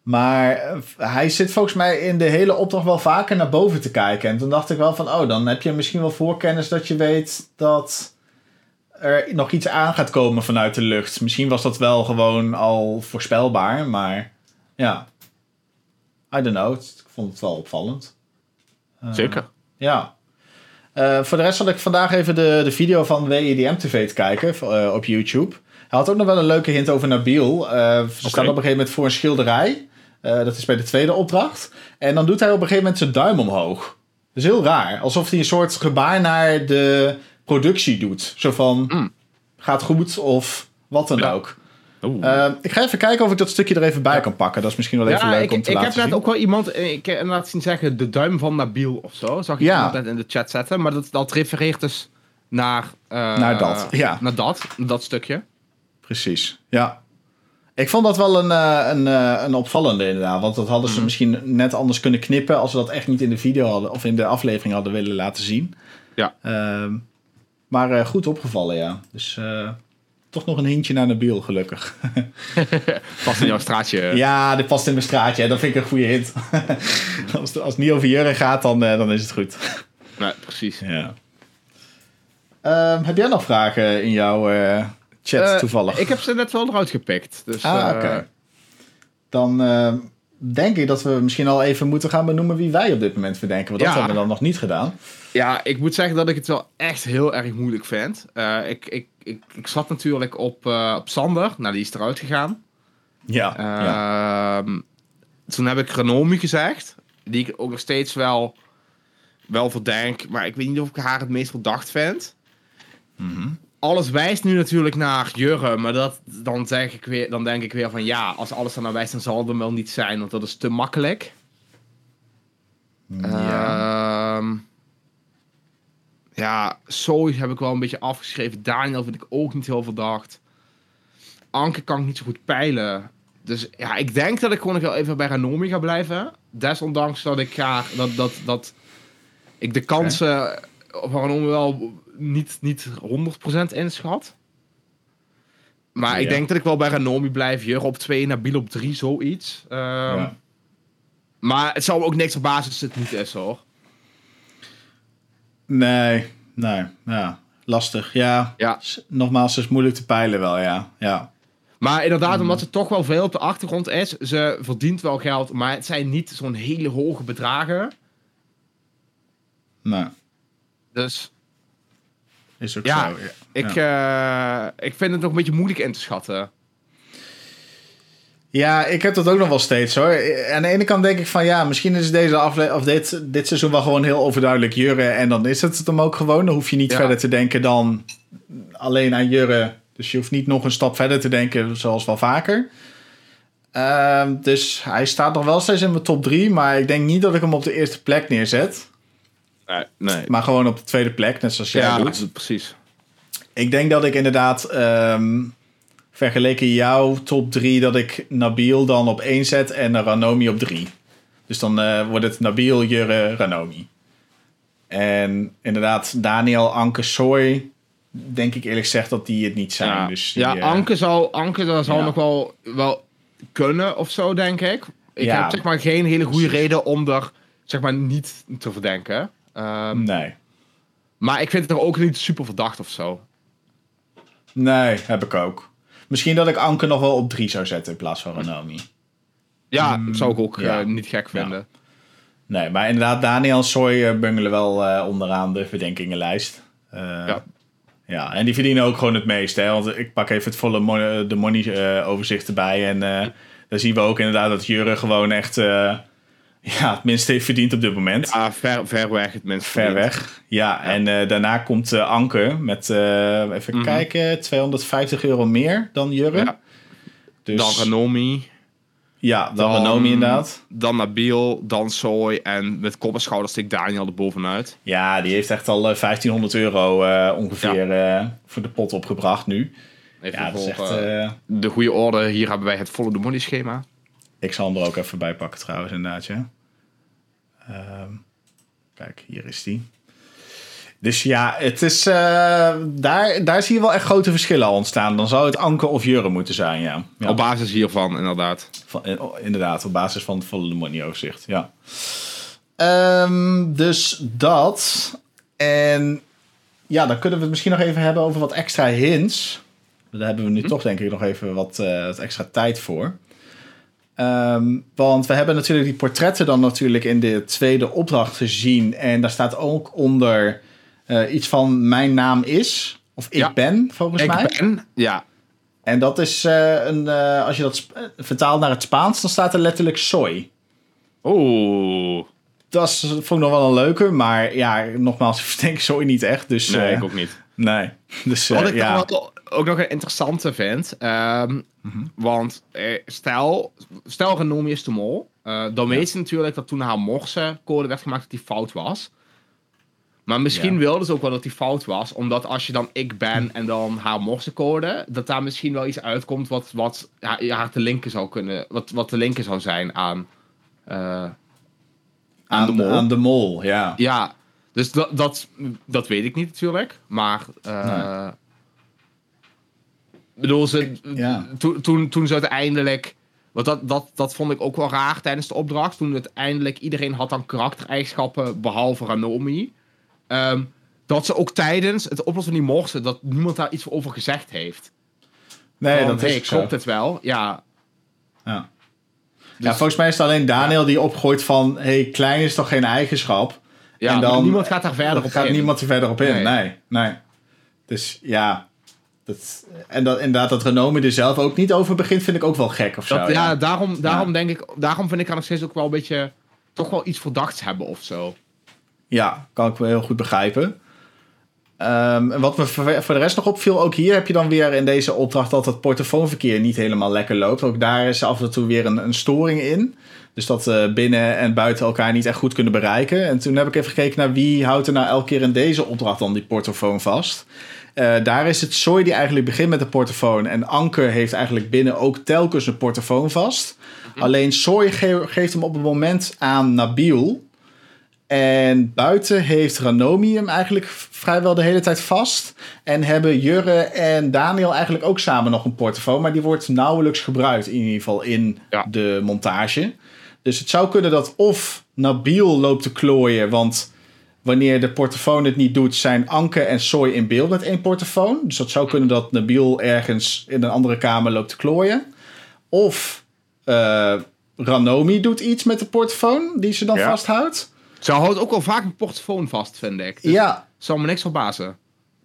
Maar eh, hij zit volgens mij in de hele opdracht wel vaker naar boven te kijken. En toen dacht ik wel van, oh, dan heb je misschien wel voorkennis dat je weet dat er nog iets aan gaat komen vanuit de lucht. Misschien was dat wel gewoon al voorspelbaar, maar ja. I don't know. Ik vond het wel opvallend. Eh, Zeker. ja. Eh, voor de rest had ik vandaag even de, de video van WEDM TV te kijken eh, op YouTube. Hij had ook nog wel een leuke hint over Nabil. Ze staan op een gegeven moment voor een schilderij. Dat is bij de tweede opdracht. En dan doet hij op een gegeven moment zijn duim omhoog. Dat is heel raar. Alsof hij een soort gebaar naar de productie doet. Zo van, Mm. gaat goed of wat dan Ja. ook. Oeh. Eh, ik ga even kijken of ik dat stukje er even bij kan pakken. Dat is misschien wel even ja, leuk ik, om te ik laten heb net zien. ook wel iemand, eh, ik inderdaad zien zeggen, de duim van Nabil of zo. Zag ik Ja. iemand net in de chat zetten. Maar dat, dat refereert dus naar... eh, Naar dat, ja. Naar dat, dat stukje. Precies, ja. Ik vond dat wel een, eh, een, een opvallende inderdaad. Want dat hadden ze Mhm. misschien net anders kunnen knippen... als ze dat echt niet in de video hadden... of in de aflevering hadden willen laten zien. Ja. Ehm, maar eh, goed opgevallen, ja. Dus eh, toch nog een hintje naar Nabil, gelukkig. Past in jouw straatje. ja, dit past in mijn straatje. hè. Dat vind ik een goede hint. als, het, als het niet over Jurre gaat, dan, eh, dan is het goed. Nee, precies. Ja. Ehm, heb jij nog vragen in jouw chat toevallig? Ik heb ze net wel eruit gepikt. Dus, Ah, oké. Dan eh, denk ik dat we misschien al even moeten gaan benoemen wie wij op dit moment verdenken. Want dat Ja. hebben we dan nog niet gedaan. Ja, ik moet zeggen dat ik het wel echt heel erg moeilijk vind. Eh, ik, ik, ik, ik zat natuurlijk op, eh, op Sander. Nou, die is eruit gegaan. Ja. ja. Ehm, Toen heb ik Renomi gezegd. Die ik ook nog steeds wel, wel verdenk. Maar ik weet niet of ik haar het meest verdacht vind. Mhm. Alles wijst nu natuurlijk naar Jurre. Maar dat, dan, zeg ik weer, dan denk ik weer van ja, als alles er naar wijst, dan zal het hem wel niet zijn. Want dat is te makkelijk. ja. Ehm, ja, Zoe heb ik wel een beetje afgeschreven. Daniel vind ik ook niet heel verdacht. Anke kan ik niet zo goed peilen. Dus ja, ik denk dat ik gewoon nog wel even bij Ranomi ga blijven. Desondanks dat ik graag dat, dat, dat ik de kansen van Ranomi wel niet, niet 100% inschat. Maar ik denk dat ik wel bij Ranomi blijf. Jur op 2, Nabil op 3, zoiets. Ehm, Ja. Maar het zal me ook niks verbazen als het niet is hoor. Nee, nee, ja. Lastig, ja. Ja. Nogmaals, het is moeilijk te peilen wel, ja. ja. Maar inderdaad, omdat ze toch wel veel op de achtergrond is, ze verdient wel geld, maar het zijn niet zo'n hele hoge bedragen. Nee, Dus is ook Ja, zo. Ja. ik, Ja. eh, ik vind het nog een beetje moeilijk in te schatten. Ja, ik heb dat ook nog wel steeds hoor. Aan de ene kant denk ik van ja, misschien is deze afle of dit, dit seizoen wel gewoon heel overduidelijk Jurre. En dan is het het hem ook gewoon. Dan hoef je niet Ja. verder te denken dan alleen aan Jurre. Dus je hoeft niet nog een stap verder te denken, zoals wel vaker. Ehm, dus hij staat nog wel steeds in mijn top 3. Maar ik denk niet dat ik hem op de eerste plek neerzet. Nee, nee. Maar gewoon op de tweede plek, net zoals jij Ja, doet. precies. Ik denk dat ik inderdaad, ehm, vergeleken jouw top 3, dat ik Nabil dan op 1 zet en Ranomi op 3. Dus dan eh, wordt het Nabil, Jurre, Ranomi. En inderdaad, Daniel, Anke, Soy, denk ik eerlijk gezegd dat die het niet zijn. Ja, Dus die, ja eh, Anke zou, Anke dat zou ja. nog wel, wel kunnen of zo, denk ik. Ik Ja, heb zeg maar geen hele goede reden om er zeg maar niet te verdenken. Ehm, Nee. Maar ik vind het er ook niet super verdacht of zo. Nee, heb ik ook. Misschien dat ik Anke nog wel op 3 zou zetten in plaats van Ranomi. Ja, dat zou ik ook ja. eh, niet gek Ja. vinden. Nee, maar inderdaad, Daniel en Soy eh, bungelen wel eh, onderaan de verdenkingenlijst. Eh, Ja. ja, en die verdienen ook gewoon het meest. Hè? Want ik pak even het volle mo- de money eh, overzicht erbij. En eh daar zien we ook inderdaad dat Jurre gewoon echt eh, ja, het minste heeft verdiend op dit moment. Ja, ver, ver weg het minst Ver verdiend. weg. Ja, en eh, daarna komt eh, Anke met, eh, even Mhm. kijken, 250 euro meer dan Jurre. Ja. Dus, Dan Ranomi, ja, dan, dan- Ranomi inderdaad. dan Nabil, dan Soy en met kop en schouders stikt Daniel er bovenuit. Ja, die heeft echt al eh, 1500 euro ongeveer voor de pot opgebracht nu. Even Ja, dat is voor echt... de goede orde. Hier hebben wij het volle de money schema. ik zal hem er ook even bij pakken trouwens, inderdaad. Ja. Ehm, kijk, hier is die. Dus ja, het is, eh, daar, daar zie je wel echt grote verschillen ontstaan. Dan zou het Anke of Jurre moeten zijn, ja. ja. Op basis hiervan, inderdaad. Van- eh, oh, inderdaad, op basis van het volle money overzicht, ja. Ehm, dus dat. En ja, dan kunnen we het misschien nog even hebben over wat extra hints. Daar hebben we nu toch denk ik nog even wat, eh, wat extra tijd voor. Ehm, want we hebben natuurlijk die portretten dan natuurlijk in de tweede opdracht gezien. En daar staat ook onder eh, iets van mijn naam is. Of ik Ja. ben, volgens Ik mij. ben, ja. En dat is een, een eh, als je dat vertaalt naar het Spaans, dan staat er letterlijk soy. Oeh. Dat is, vond ik nog wel een leuke, maar ja, nogmaals, ik denk soy niet echt. Dus Nee, eh, ik ook niet. nee. Dus eh, Wat ik ja. wel ook nog een interessante vind. ehm, Want eh, stel, stel Renomi is de mol. eh, dan weet ze natuurlijk dat toen haar morse-code werd gemaakt dat die fout was. Maar misschien Ja. wilde ze ook wel dat die fout was. Omdat als je dan ik ben en dan haar morse-code... dat daar misschien wel iets uitkomt wat, wat haar, haar te linken zou kunnen... Wat, wat te linken zou zijn aan... eh, aan de mol. Aan de mol, ja. Ja, dus dat, dat, dat weet ik niet natuurlijk. Maar eh, bedoel, ze, Ja. toen, toen, toen ze uiteindelijk. Want dat, dat, dat vond ik ook wel raar tijdens de opdracht. Toen uiteindelijk iedereen had dan karaktereigenschappen behalve Ranomi. Ehm, dat ze ook tijdens het oplossen van die mochten, dat niemand daar iets over gezegd heeft. Nee, Van, dat is hey, zo. klopt het wel? Ja. Ja. Dus- ja, volgens mij is het alleen Daniel die opgooit van... hey, klein is toch geen eigenschap? ja En dan- niemand gaat daar verder op gaat in. niemand er verder op in. Nee. Nee, nee. Dus ja... Dat, en dat, inderdaad, dat Renome er zelf ook niet over begint, vind ik ook wel gek of zo. Dat, ja, ja. daarom, daarom Ja. denk ik, daarom vind ik haar nog steeds ook wel een beetje, toch wel iets verdachts hebben of zo. Ja, kan ik wel heel goed begrijpen. Ehm, en wat me voor de rest nog opviel, ook hier heb je dan weer in deze opdracht dat het portofoonverkeer niet helemaal lekker loopt. Ook daar is af en toe weer een, een storing in. Dus dat eh, binnen en buiten elkaar niet echt goed kunnen bereiken. En toen heb ik even gekeken naar wie houdt er nou elke keer in deze opdracht dan die portofoon vast. Eh, daar is het Soy die eigenlijk begint met de portofoon. En Anker heeft eigenlijk binnen ook telkens een portofoon vast. Alleen Soy ge- geeft hem op het moment aan Nabil. En buiten heeft Ranomi hem eigenlijk vrijwel de hele tijd vast. En hebben Jurre en Daniel eigenlijk ook samen nog een portofoon. Maar die wordt nauwelijks gebruikt, in ieder geval in Ja. de montage. Dus het zou kunnen dat of Nabil loopt te klooien. Want wanneer de portofoon het niet doet, zijn Anke en Soy in beeld met één portofoon. Dus dat zou kunnen dat Nabil ergens in een andere kamer loopt te klooien. Of eh, Ranomi doet iets met de portofoon die ze dan Ja. vasthoudt. Ze houdt ook wel vaak een portofoon vast, vind ik. Dus Ja, Zal me niks verbazen.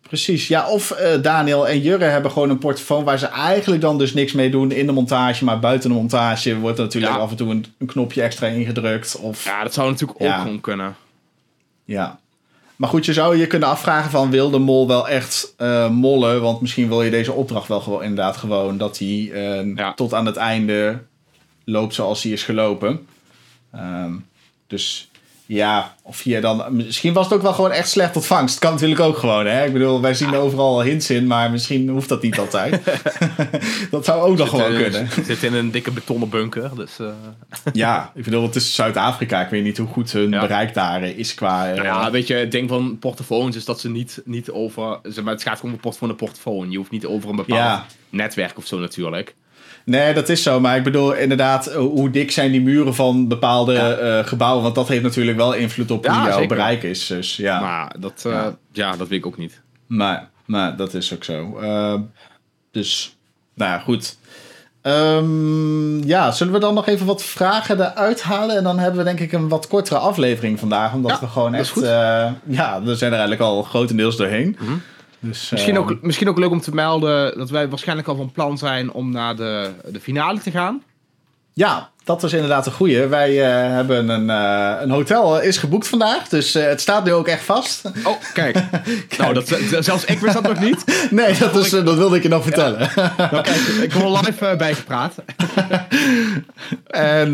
precies. Ja, of eh, Daniel en Jurre hebben gewoon een portofoon waar ze eigenlijk dan dus niks mee doen in de montage. Maar buiten de montage wordt er natuurlijk Ja. af en toe een, een knopje extra ingedrukt. Of, ja. Dat zou natuurlijk ook gewoon kunnen. Maar goed, je zou je kunnen afvragen van wil de mol wel echt eh, mollen? Want misschien wil je deze opdracht wel gewoon inderdaad gewoon dat hij eh, Ja. tot aan het einde loopt zoals hij is gelopen. Ehm, dus ja, of je dan... Misschien was het ook wel gewoon echt slecht ontvangst. Kan natuurlijk ook gewoon, hè? Ik bedoel, wij zien overal hints in, maar misschien hoeft dat niet altijd. dat zou ook nog gewoon kunnen. Zit in een dikke betonnen bunker, dus... eh, Ja, ik bedoel, het is Zuid-Afrika. Ik weet niet hoe goed hun Ja. bereik daar is qua... eh, Nou ja, weet je, het ding van portofoons is dat ze niet, niet over... Zeg maar, het gaat gewoon om portofoon en portofoon. Je hoeft niet over een bepaald Ja. netwerk of zo natuurlijk. Nee, dat is zo. Maar ik bedoel inderdaad, eh, hoe dik zijn die muren van bepaalde Ja. eh, gebouwen? Want dat heeft natuurlijk wel invloed op Ja, hoe jouw zeker. bereik is. Dus ja, maar, Maar dat, eh, Ja. dat weet ik ook niet. maar, dat is ook zo. Eh, dus, nou ja, goed. Ehm, ja, zullen we dan nog even wat vragen eruit halen? En dan hebben we denk ik een wat kortere aflevering vandaag. Omdat Ja, we gewoon echt... ja, we zijn er eigenlijk al grotendeels doorheen. Dus, Misschien ook, misschien ook leuk om te melden dat wij waarschijnlijk al van plan zijn om naar de, de finale te gaan. Ja, dat is inderdaad een goeie. Wij eh, hebben een, eh, een hotel eh, is geboekt vandaag. Dus het staat nu ook echt vast. Oh, kijk. nou, dat, zelfs ik wist dat nog niet. Nee, dat, is, dat wilde ik je nog vertellen. Nou, kijk, ik word al live bijgepraat. en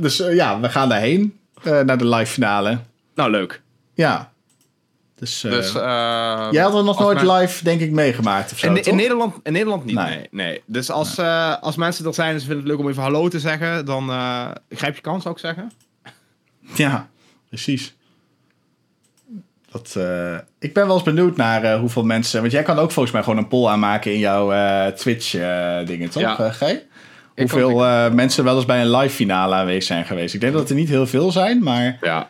dus ja, we gaan daarheen. naar de live finale. Nou, leuk. Ja. Dus, eh, jij had er nog nooit men- live, denk ik, meegemaakt of zo, In, Nederland, in Nederland niet, Nee. nee. nee, Dus als, eh, als mensen er zijn en ze vinden het leuk om even hallo te zeggen, dan grijp je kans, zou ik zeggen. Ja, precies. Dat, ik ben wel eens benieuwd naar hoeveel mensen... Want jij kan ook volgens mij gewoon een poll aanmaken in jouw Twitch-dingen, toch, Ja. G? Hoeveel ook, mensen wel eens bij een live finale aanwezig zijn geweest. Ik denk dat er niet heel veel zijn, maar Ja,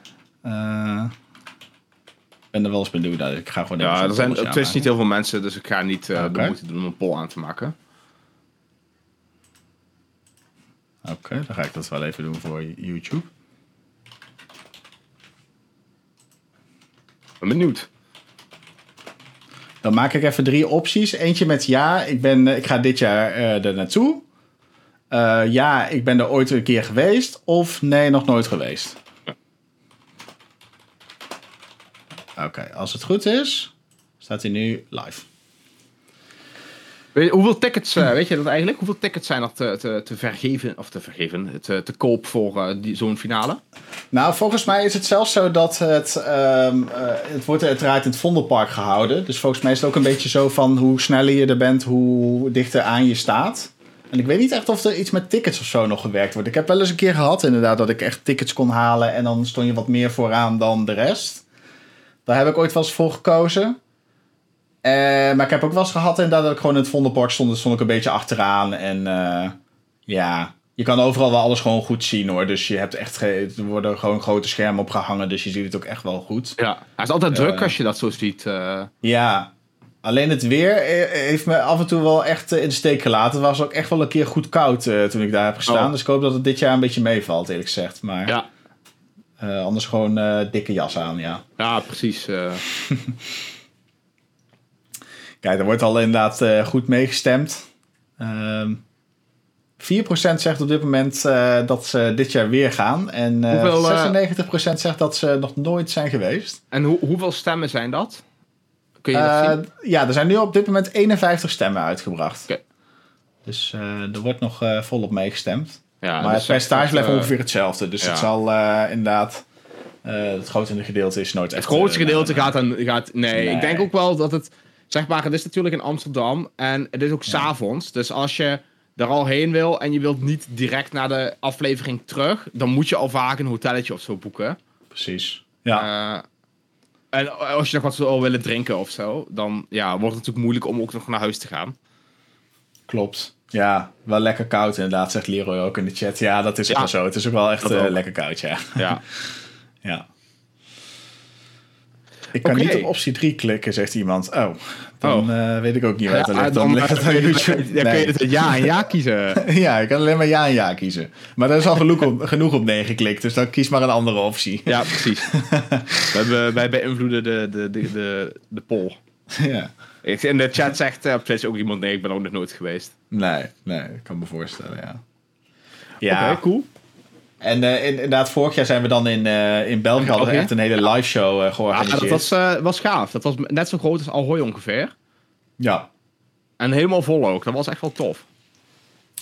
ben er wel eens benieuwd naar. Ik ga gewoon even ja er zijn op Twitch niet heel veel mensen, dus ik ga niet Oké. de moeite doen om een poll aan te maken. Oké, dan ga ik dat wel even doen voor YouTube. Ben benieuwd. Dan maak ik even drie opties. Eentje met ja, ik, ben, eh, ik ga dit jaar eh er naartoe. Eh, ja, ik ben er ooit een keer geweest. Of nee, nog nooit geweest. Oké, als het goed is, staat hij nu live. Weet hoeveel tickets, eh, weet je dat eigenlijk? Hoeveel tickets zijn er te, te, te vergeven, of te vergeven, te, te koop voor eh, die- zo'n finale? Nou, volgens mij is het zelfs zo dat het, ehm, eh, het wordt uiteraard in het Vondelpark gehouden. Dus volgens mij is het ook een beetje zo van hoe sneller je er bent, hoe dichter aan je staat. En ik weet niet echt of er iets met tickets of zo nog gewerkt wordt. Ik heb wel eens een keer gehad inderdaad dat ik echt tickets kon halen en dan stond je wat meer vooraan dan de rest. Daar heb ik ooit wel eens voor gekozen. Eh, maar ik heb ook wel eens gehad inderdaad dat ik gewoon in het Vondelpark stond. Dus stond ik een beetje achteraan. En eh, ja, je kan overal wel alles gewoon goed zien hoor. Dus je hebt echt, er worden gewoon grote schermen opgehangen. Dus je ziet het ook echt wel goed. Ja. Hij is altijd druk Ja. als je dat zo ziet. eh. Ja, alleen het weer eh, heeft me af en toe wel echt eh, in de steek gelaten. Het was ook echt wel een keer goed koud eh, toen ik daar heb gestaan. Oh. Dus ik hoop dat het dit jaar een beetje meevalt eerlijk gezegd. Maar ja. Eh, anders gewoon eh, dikke jas aan, ja. ja, precies. eh. Kijk, er wordt al inderdaad goed meegestemd. Ehm 4% zegt op dit moment dat ze dit jaar weer gaan. En Hoeveel, eh, 96% zegt dat ze nog nooit zijn geweest. En hoe, hoeveel stemmen zijn dat? Kun je dat zien? ja, er zijn nu op dit moment 51 stemmen uitgebracht. Dus er wordt nog volop meegestemd. Ja, maar dus het percentage blijft eh, ongeveer hetzelfde. Dus het zal eh, inderdaad... eh, het grote gedeelte is nooit Het echt... grootste eh, gedeelte gaat dan. Gaat, nee, Nee. ik denk ook wel dat het. Zeg maar, het is natuurlijk in Amsterdam en het is ook 's s'avonds. Dus als je er al heen wil en je wilt niet direct naar de aflevering terug, dan moet je al vaak een hotelletje of zo boeken. Precies. Ja, en als je nog wat wil willen drinken of zo, dan ja, wordt het natuurlijk moeilijk om ook nog naar huis te gaan. klopt. Ja, wel lekker koud inderdaad, zegt Leroy ook in de chat. Ja, dat is ook Ja. wel zo. Het is ook wel echt Dat eh, ook. lekker koud, ja. Ja. ja. Ik kan niet op optie 3 klikken, zegt iemand. Oh, dan eh, weet ik ook niet wat er Ja, ligt. Dan, ligt het aan YouTube. dan kun je het ja en ja kiezen. Ja, ik kan alleen maar ja en ja kiezen. Maar er is al genoeg op, genoeg op nee geklikt, dus dan kies maar een andere optie. Ja, precies. We hebben, wij beïnvloeden de, de, de, de, de poll. ja. Ik- In de chat zegt eh, op Twitch ook iemand: nee, ik ben ook nog nooit geweest. Nee, nee, ik kan me voorstellen, ja. Ja, Oké, cool. en eh, inderdaad, vorig jaar zijn we dan in, eh, in België hadden echt een hele live show eh, Ja, georganiseerd. dat was, eh, was gaaf. Dat was net zo groot als Alhoy ongeveer. ja. En helemaal vol ook. Dat was echt wel tof.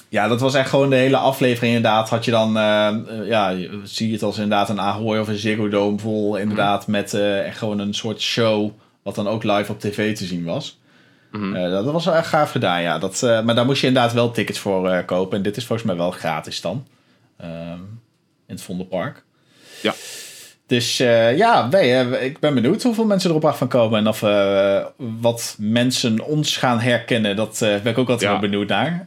Ja, dat was echt gewoon de hele aflevering inderdaad. Had je dan, eh, eh, ja, zie je het als inderdaad een Ahoy of een Ziggo Dome vol. Inderdaad met eh, echt gewoon een soort show, wat dan ook live op tv te zien was. Mhm. Eh, dat was wel echt gaaf gedaan, ja. Dat, eh, maar daar moest je inderdaad wel tickets voor eh, kopen. En dit is volgens mij wel gratis dan. Ehm, in het Vondelpark. Ja. Dus ja, eh, ik ben benieuwd hoeveel mensen erop af gaan komen. En of wat mensen ons gaan herkennen. Dat ben ik ook altijd Ja. wel benieuwd naar.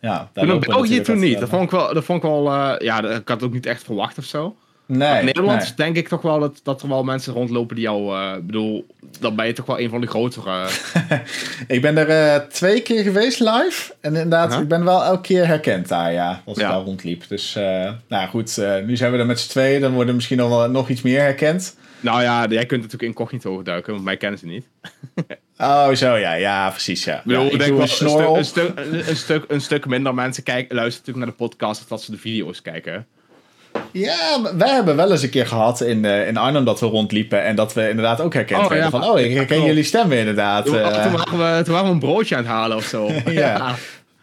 Ja, daar België natuurlijk toen niet. Dat vond ik wel, dat vond ik wel ja, ik had het ook niet echt verwacht of zo. Nee, in Nederland nee. denk ik toch wel dat, dat er wel mensen rondlopen die jou, eh, ik bedoel, dan ben je toch wel een van de grotere. Ik ben er eh, twee keer geweest live. En inderdaad, ik ben wel elke keer herkend daar, ja. Als ik Ja. daar rondliep. Dus, eh, nou goed, eh, nu zijn we er met z'n tweeën. Dan worden we misschien nog, wel, nog iets meer herkend. nou ja, jij kunt natuurlijk incognito duiken, want mij kennen ze niet. Oh, zo ja. Ja, precies, ja. Bedoel, ja ik denk wel een snor stuk, op. een, stuk, een, een stuk, een stuk minder mensen kijken, luisteren natuurlijk naar de podcast als dat ze de video's kijken. Ja, wij hebben wel eens een keer gehad in, eh, in Arnhem dat we rondliepen. En dat we inderdaad ook herkend Oh, werden. ja. Van, oh, ik herken jullie stemmen inderdaad. Toen, eh. toen, waren we, toen waren we een broodje aan het halen of zo. Ja.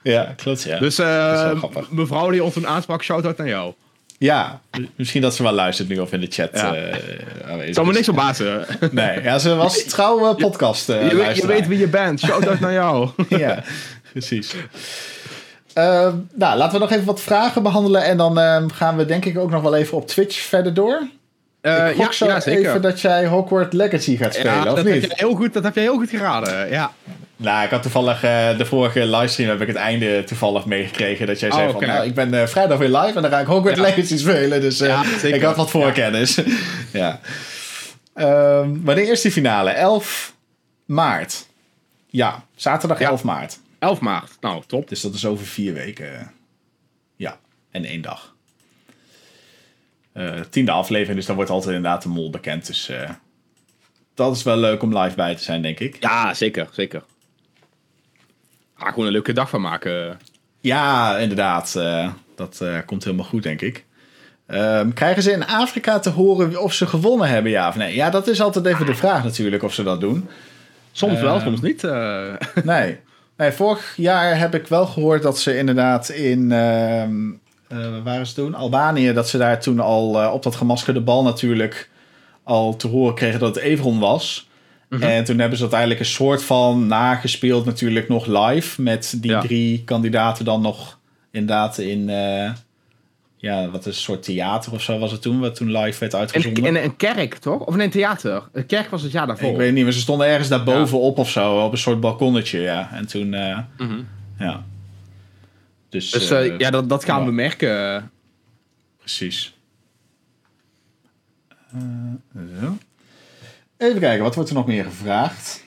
ja, klopt, ja. Dus grappig. mevrouw die ons toen aansprak, shout-out naar jou. Ja, misschien dat ze wel luistert nu of in de chat Ja. aanwezig Zou me niks verbazen. Nee, ja, ze was trouw eh, podcast je, weet, je weet wie je bent. Shout-out naar jou. ja, precies. Ehm, nou, laten we nog even wat vragen behandelen. En dan ehm, gaan we denk ik ook nog wel even op Twitch verder door. Eh, ik ja, zo ja, zeker. even dat jij Hogwarts Legacy gaat spelen, ja, of dat, heb niet? je heel goed, dat heb je heel goed geraden. Ja. Nou, ik had toevallig eh, de vorige livestream heb ik het einde toevallig meegekregen. Dat jij zei Oh, van, oké. nou, ik ben eh, vrijdag weer live en dan ga ik Hogwarts. Legacy spelen. Dus ik had wat voorkennis. Ja. Ehm, wanneer is die finale? 11 maart. Ja, zaterdag Ja. 11 maart. 11 maart. Nou, top. Dus dat is over vier weken. Ja, en één dag. Eh, tiende aflevering, dus dan wordt altijd inderdaad de mol bekend. Dus eh, dat is wel leuk om live bij te zijn, denk ik. Ja, zeker. Zeker. Ah, gewoon een leuke dag van maken. Ja, inderdaad. eh, dat eh, komt helemaal goed, denk ik. Ehm, krijgen ze in Afrika te horen of ze gewonnen hebben, ja of nee? Ja, dat is altijd even de vraag natuurlijk of ze dat doen. Soms wel, Eh, soms niet. eh. Nee. Nee, vorig jaar heb ik wel gehoord dat ze inderdaad in... ehm eh, waar waren ze toen? Albanië, dat ze daar toen al eh, op dat gemaskerde bal natuurlijk al te horen kregen dat het Evron was. Mhm. En toen hebben ze uiteindelijk een soort van nagespeeld natuurlijk nog live. Met die Ja. drie kandidaten dan nog inderdaad in, eh, ja, wat een soort theater of zo was het toen, wat toen live werd uitgezonden. in een kerk, toch? Of in een theater? Een kerk was het jaar daarvoor. Ik weet niet, maar ze stonden ergens daar bovenop of zo, op een soort balkonnetje, ja. En toen, eh, Mhm. ja. Dus, Dus eh, eh, ja, dat, dat gaan ja. we merken. precies. Zo. Even kijken, wat wordt er nog meer gevraagd?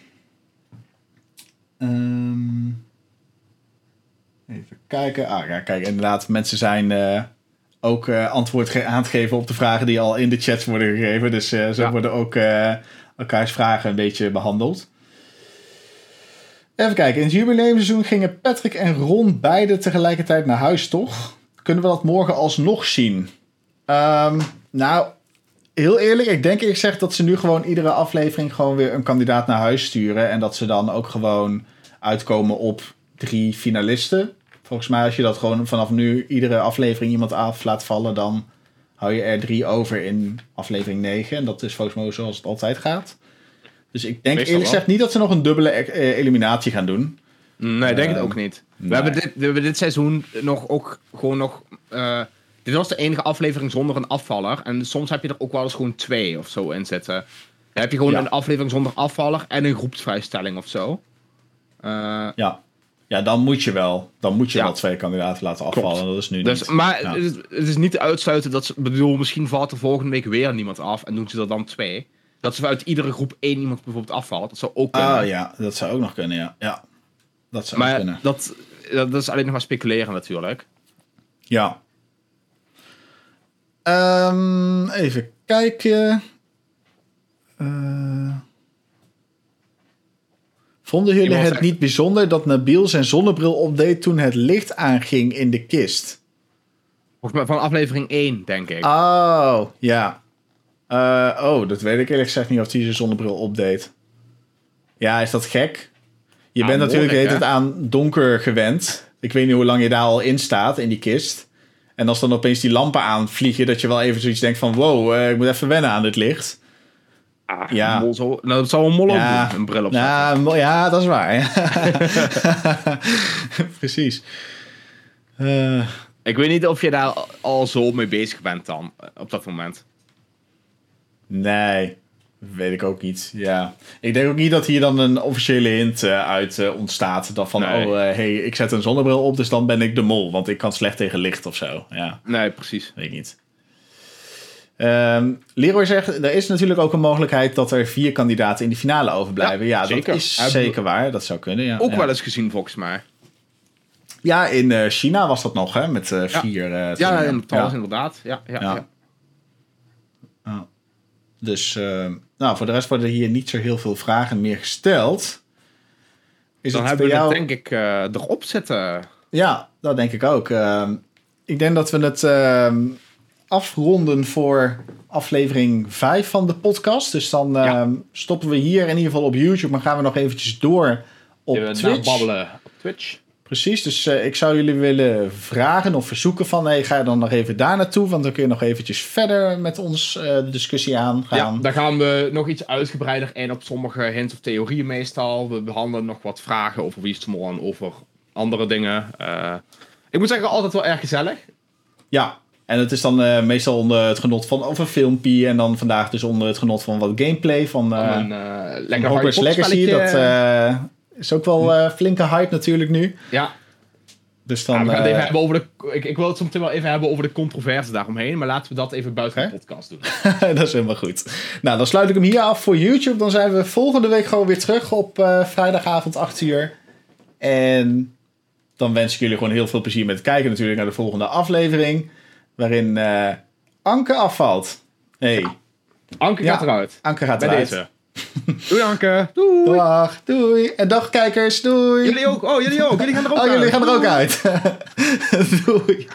Ehm, even kijken. Ah ja, kijk, inderdaad, mensen zijn ook eh, antwoord ge- aan het geven op de vragen die al in de chats worden gegeven. Dus eh, zo Ja. worden ook eh, elkaars vragen een beetje behandeld. Even kijken, in het jubileumseizoen gingen Patrick en Ron beide tegelijkertijd naar huis, toch? Kunnen we dat morgen alsnog zien? Ehm, nou, heel eerlijk, ik denk ik zeg dat ze nu gewoon iedere aflevering gewoon weer een kandidaat naar huis sturen. En dat ze dan ook gewoon uitkomen op drie finalisten. Volgens mij als je dat gewoon vanaf nu iedere aflevering iemand af laat vallen, dan hou je er drie over in aflevering 9. En dat is volgens mij zoals het altijd gaat. Dus ik denk Meestal eerlijk gezegd niet dat ze nog een dubbele eh, eliminatie gaan doen. Nee, ik denk het Ehm, ook niet. nee. We, hebben dit, we hebben dit seizoen nog ook gewoon nog... eh, dit was de enige aflevering zonder een afvaller. En soms heb je er ook wel eens gewoon twee of zo in zitten. Dan heb je gewoon Ja. een aflevering zonder afvaller en een groepsvrijstelling of zo. Eh, Ja. Ja, dan moet je wel. Dan moet je Ja. wel twee kandidaten laten afvallen. Klopt. Dat is nu dus, niet. maar Ja. het, is, het is niet te uitsluiten dat ze... bedoel, misschien valt er volgende week weer niemand af en doen ze er dan twee. Dat ze uit iedere groep één iemand bijvoorbeeld afvalt. Dat zou ook kunnen. Ah ja, dat zou ook nog kunnen, ja. ja. Dat zou maar kunnen. dat, dat is alleen nog maar speculeren natuurlijk. Ja. Ehm, even kijken. Eh, vonden jullie het niet bijzonder dat Nabil zijn zonnebril opdeed toen het licht aanging in de kist? Volgens mij van aflevering 1, denk ik. Oh, ja. Eh, oh, dat weet ik eerlijk gezegd niet of hij zijn zonnebril opdeed. Ja, is dat gek? Je Ah, bent natuurlijk aan donker gewend. Ik weet niet hoe lang je daar al in staat, in die kist. En als dan opeens die lampen aanvliegen, dat je wel even zoiets denkt van... Wow, eh, ik moet even wennen aan dit licht. Ah, Ja. Mol nou, dat zou een mol ook Ja. doen, een bril op Ja, ja, dat is waar. Precies. Eh, Ik weet niet of je daar al zo mee bezig bent dan, eh, op dat moment. Nee, weet ik ook niet. Ja. Ik denk ook niet dat hier dan een officiële hint eh, uit ontstaat. Dat van, Nee. oh, hey, ik zet een zonnebril op, dus dan ben ik de mol. Want ik kan slecht tegen licht of zo. Ja, Nee, precies. weet ik niet. Ehm Leroy zegt, er is natuurlijk ook een mogelijkheid dat er vier kandidaten in de finale overblijven. Ja, Ja, zeker. dat is zeker waar. Dat zou kunnen, ja. Ook ja. wel eens gezien, volgens mij. Ja, in eh, China was dat nog, hè, met eh, vier. eh, Ja, in trouwens, inderdaad. Ja, ja, Ja. Dus, eh, nou, voor de rest worden hier niet zo heel veel vragen meer gesteld. Is Dan het hebben we jou... het denk ik erop zitten. Ja, dat denk ik ook. Ehm, ik denk dat we het ehm, afronden voor aflevering 5 van de podcast. Dus dan Ja. ehm, stoppen we hier in ieder geval op YouTube. Maar gaan we nog eventjes door op Even Twitch. babbelen op Twitch. Precies, dus eh, ik zou jullie willen vragen of verzoeken van... Hey, ga dan nog even daar naartoe, want dan kun je nog eventjes verder met ons eh, de discussie aangaan. Ja, daar gaan we nog iets uitgebreider in op sommige hints of theorieën meestal. We behandelen nog wat vragen over Wie en over andere dingen. Eh, ik moet zeggen, altijd wel erg gezellig. Ja, en het is dan eh, meestal onder het genot van of een filmpje. En dan vandaag dus onder het genot van wat gameplay van, Van een van lekker Hogwarts Legacy. Dat is ook wel flinke hype natuurlijk nu. ja, Dus Ja, dan... we gaan het even hebben over de, ik, ik wil het zo meteen wel even hebben over de controverse daaromheen. Maar laten we dat even buiten de podcast doen. dat is helemaal goed. Nou, dan sluit ik hem hier af voor YouTube. Dan zijn we volgende week gewoon weer terug op vrijdagavond 8 uur. En dan wens ik jullie gewoon heel veel plezier met kijken natuurlijk naar de volgende aflevering. Waarin eh, Anke afvalt. hey, Anke gaat eruit. Anke gaat Bij eruit. deze. Doei Anke. Doei. Dag, doei. En dag kijkers, doei. Jullie ook. Oh, jullie ook. Jullie gaan er ook oh, uit. jullie gaan er ook uit. doei.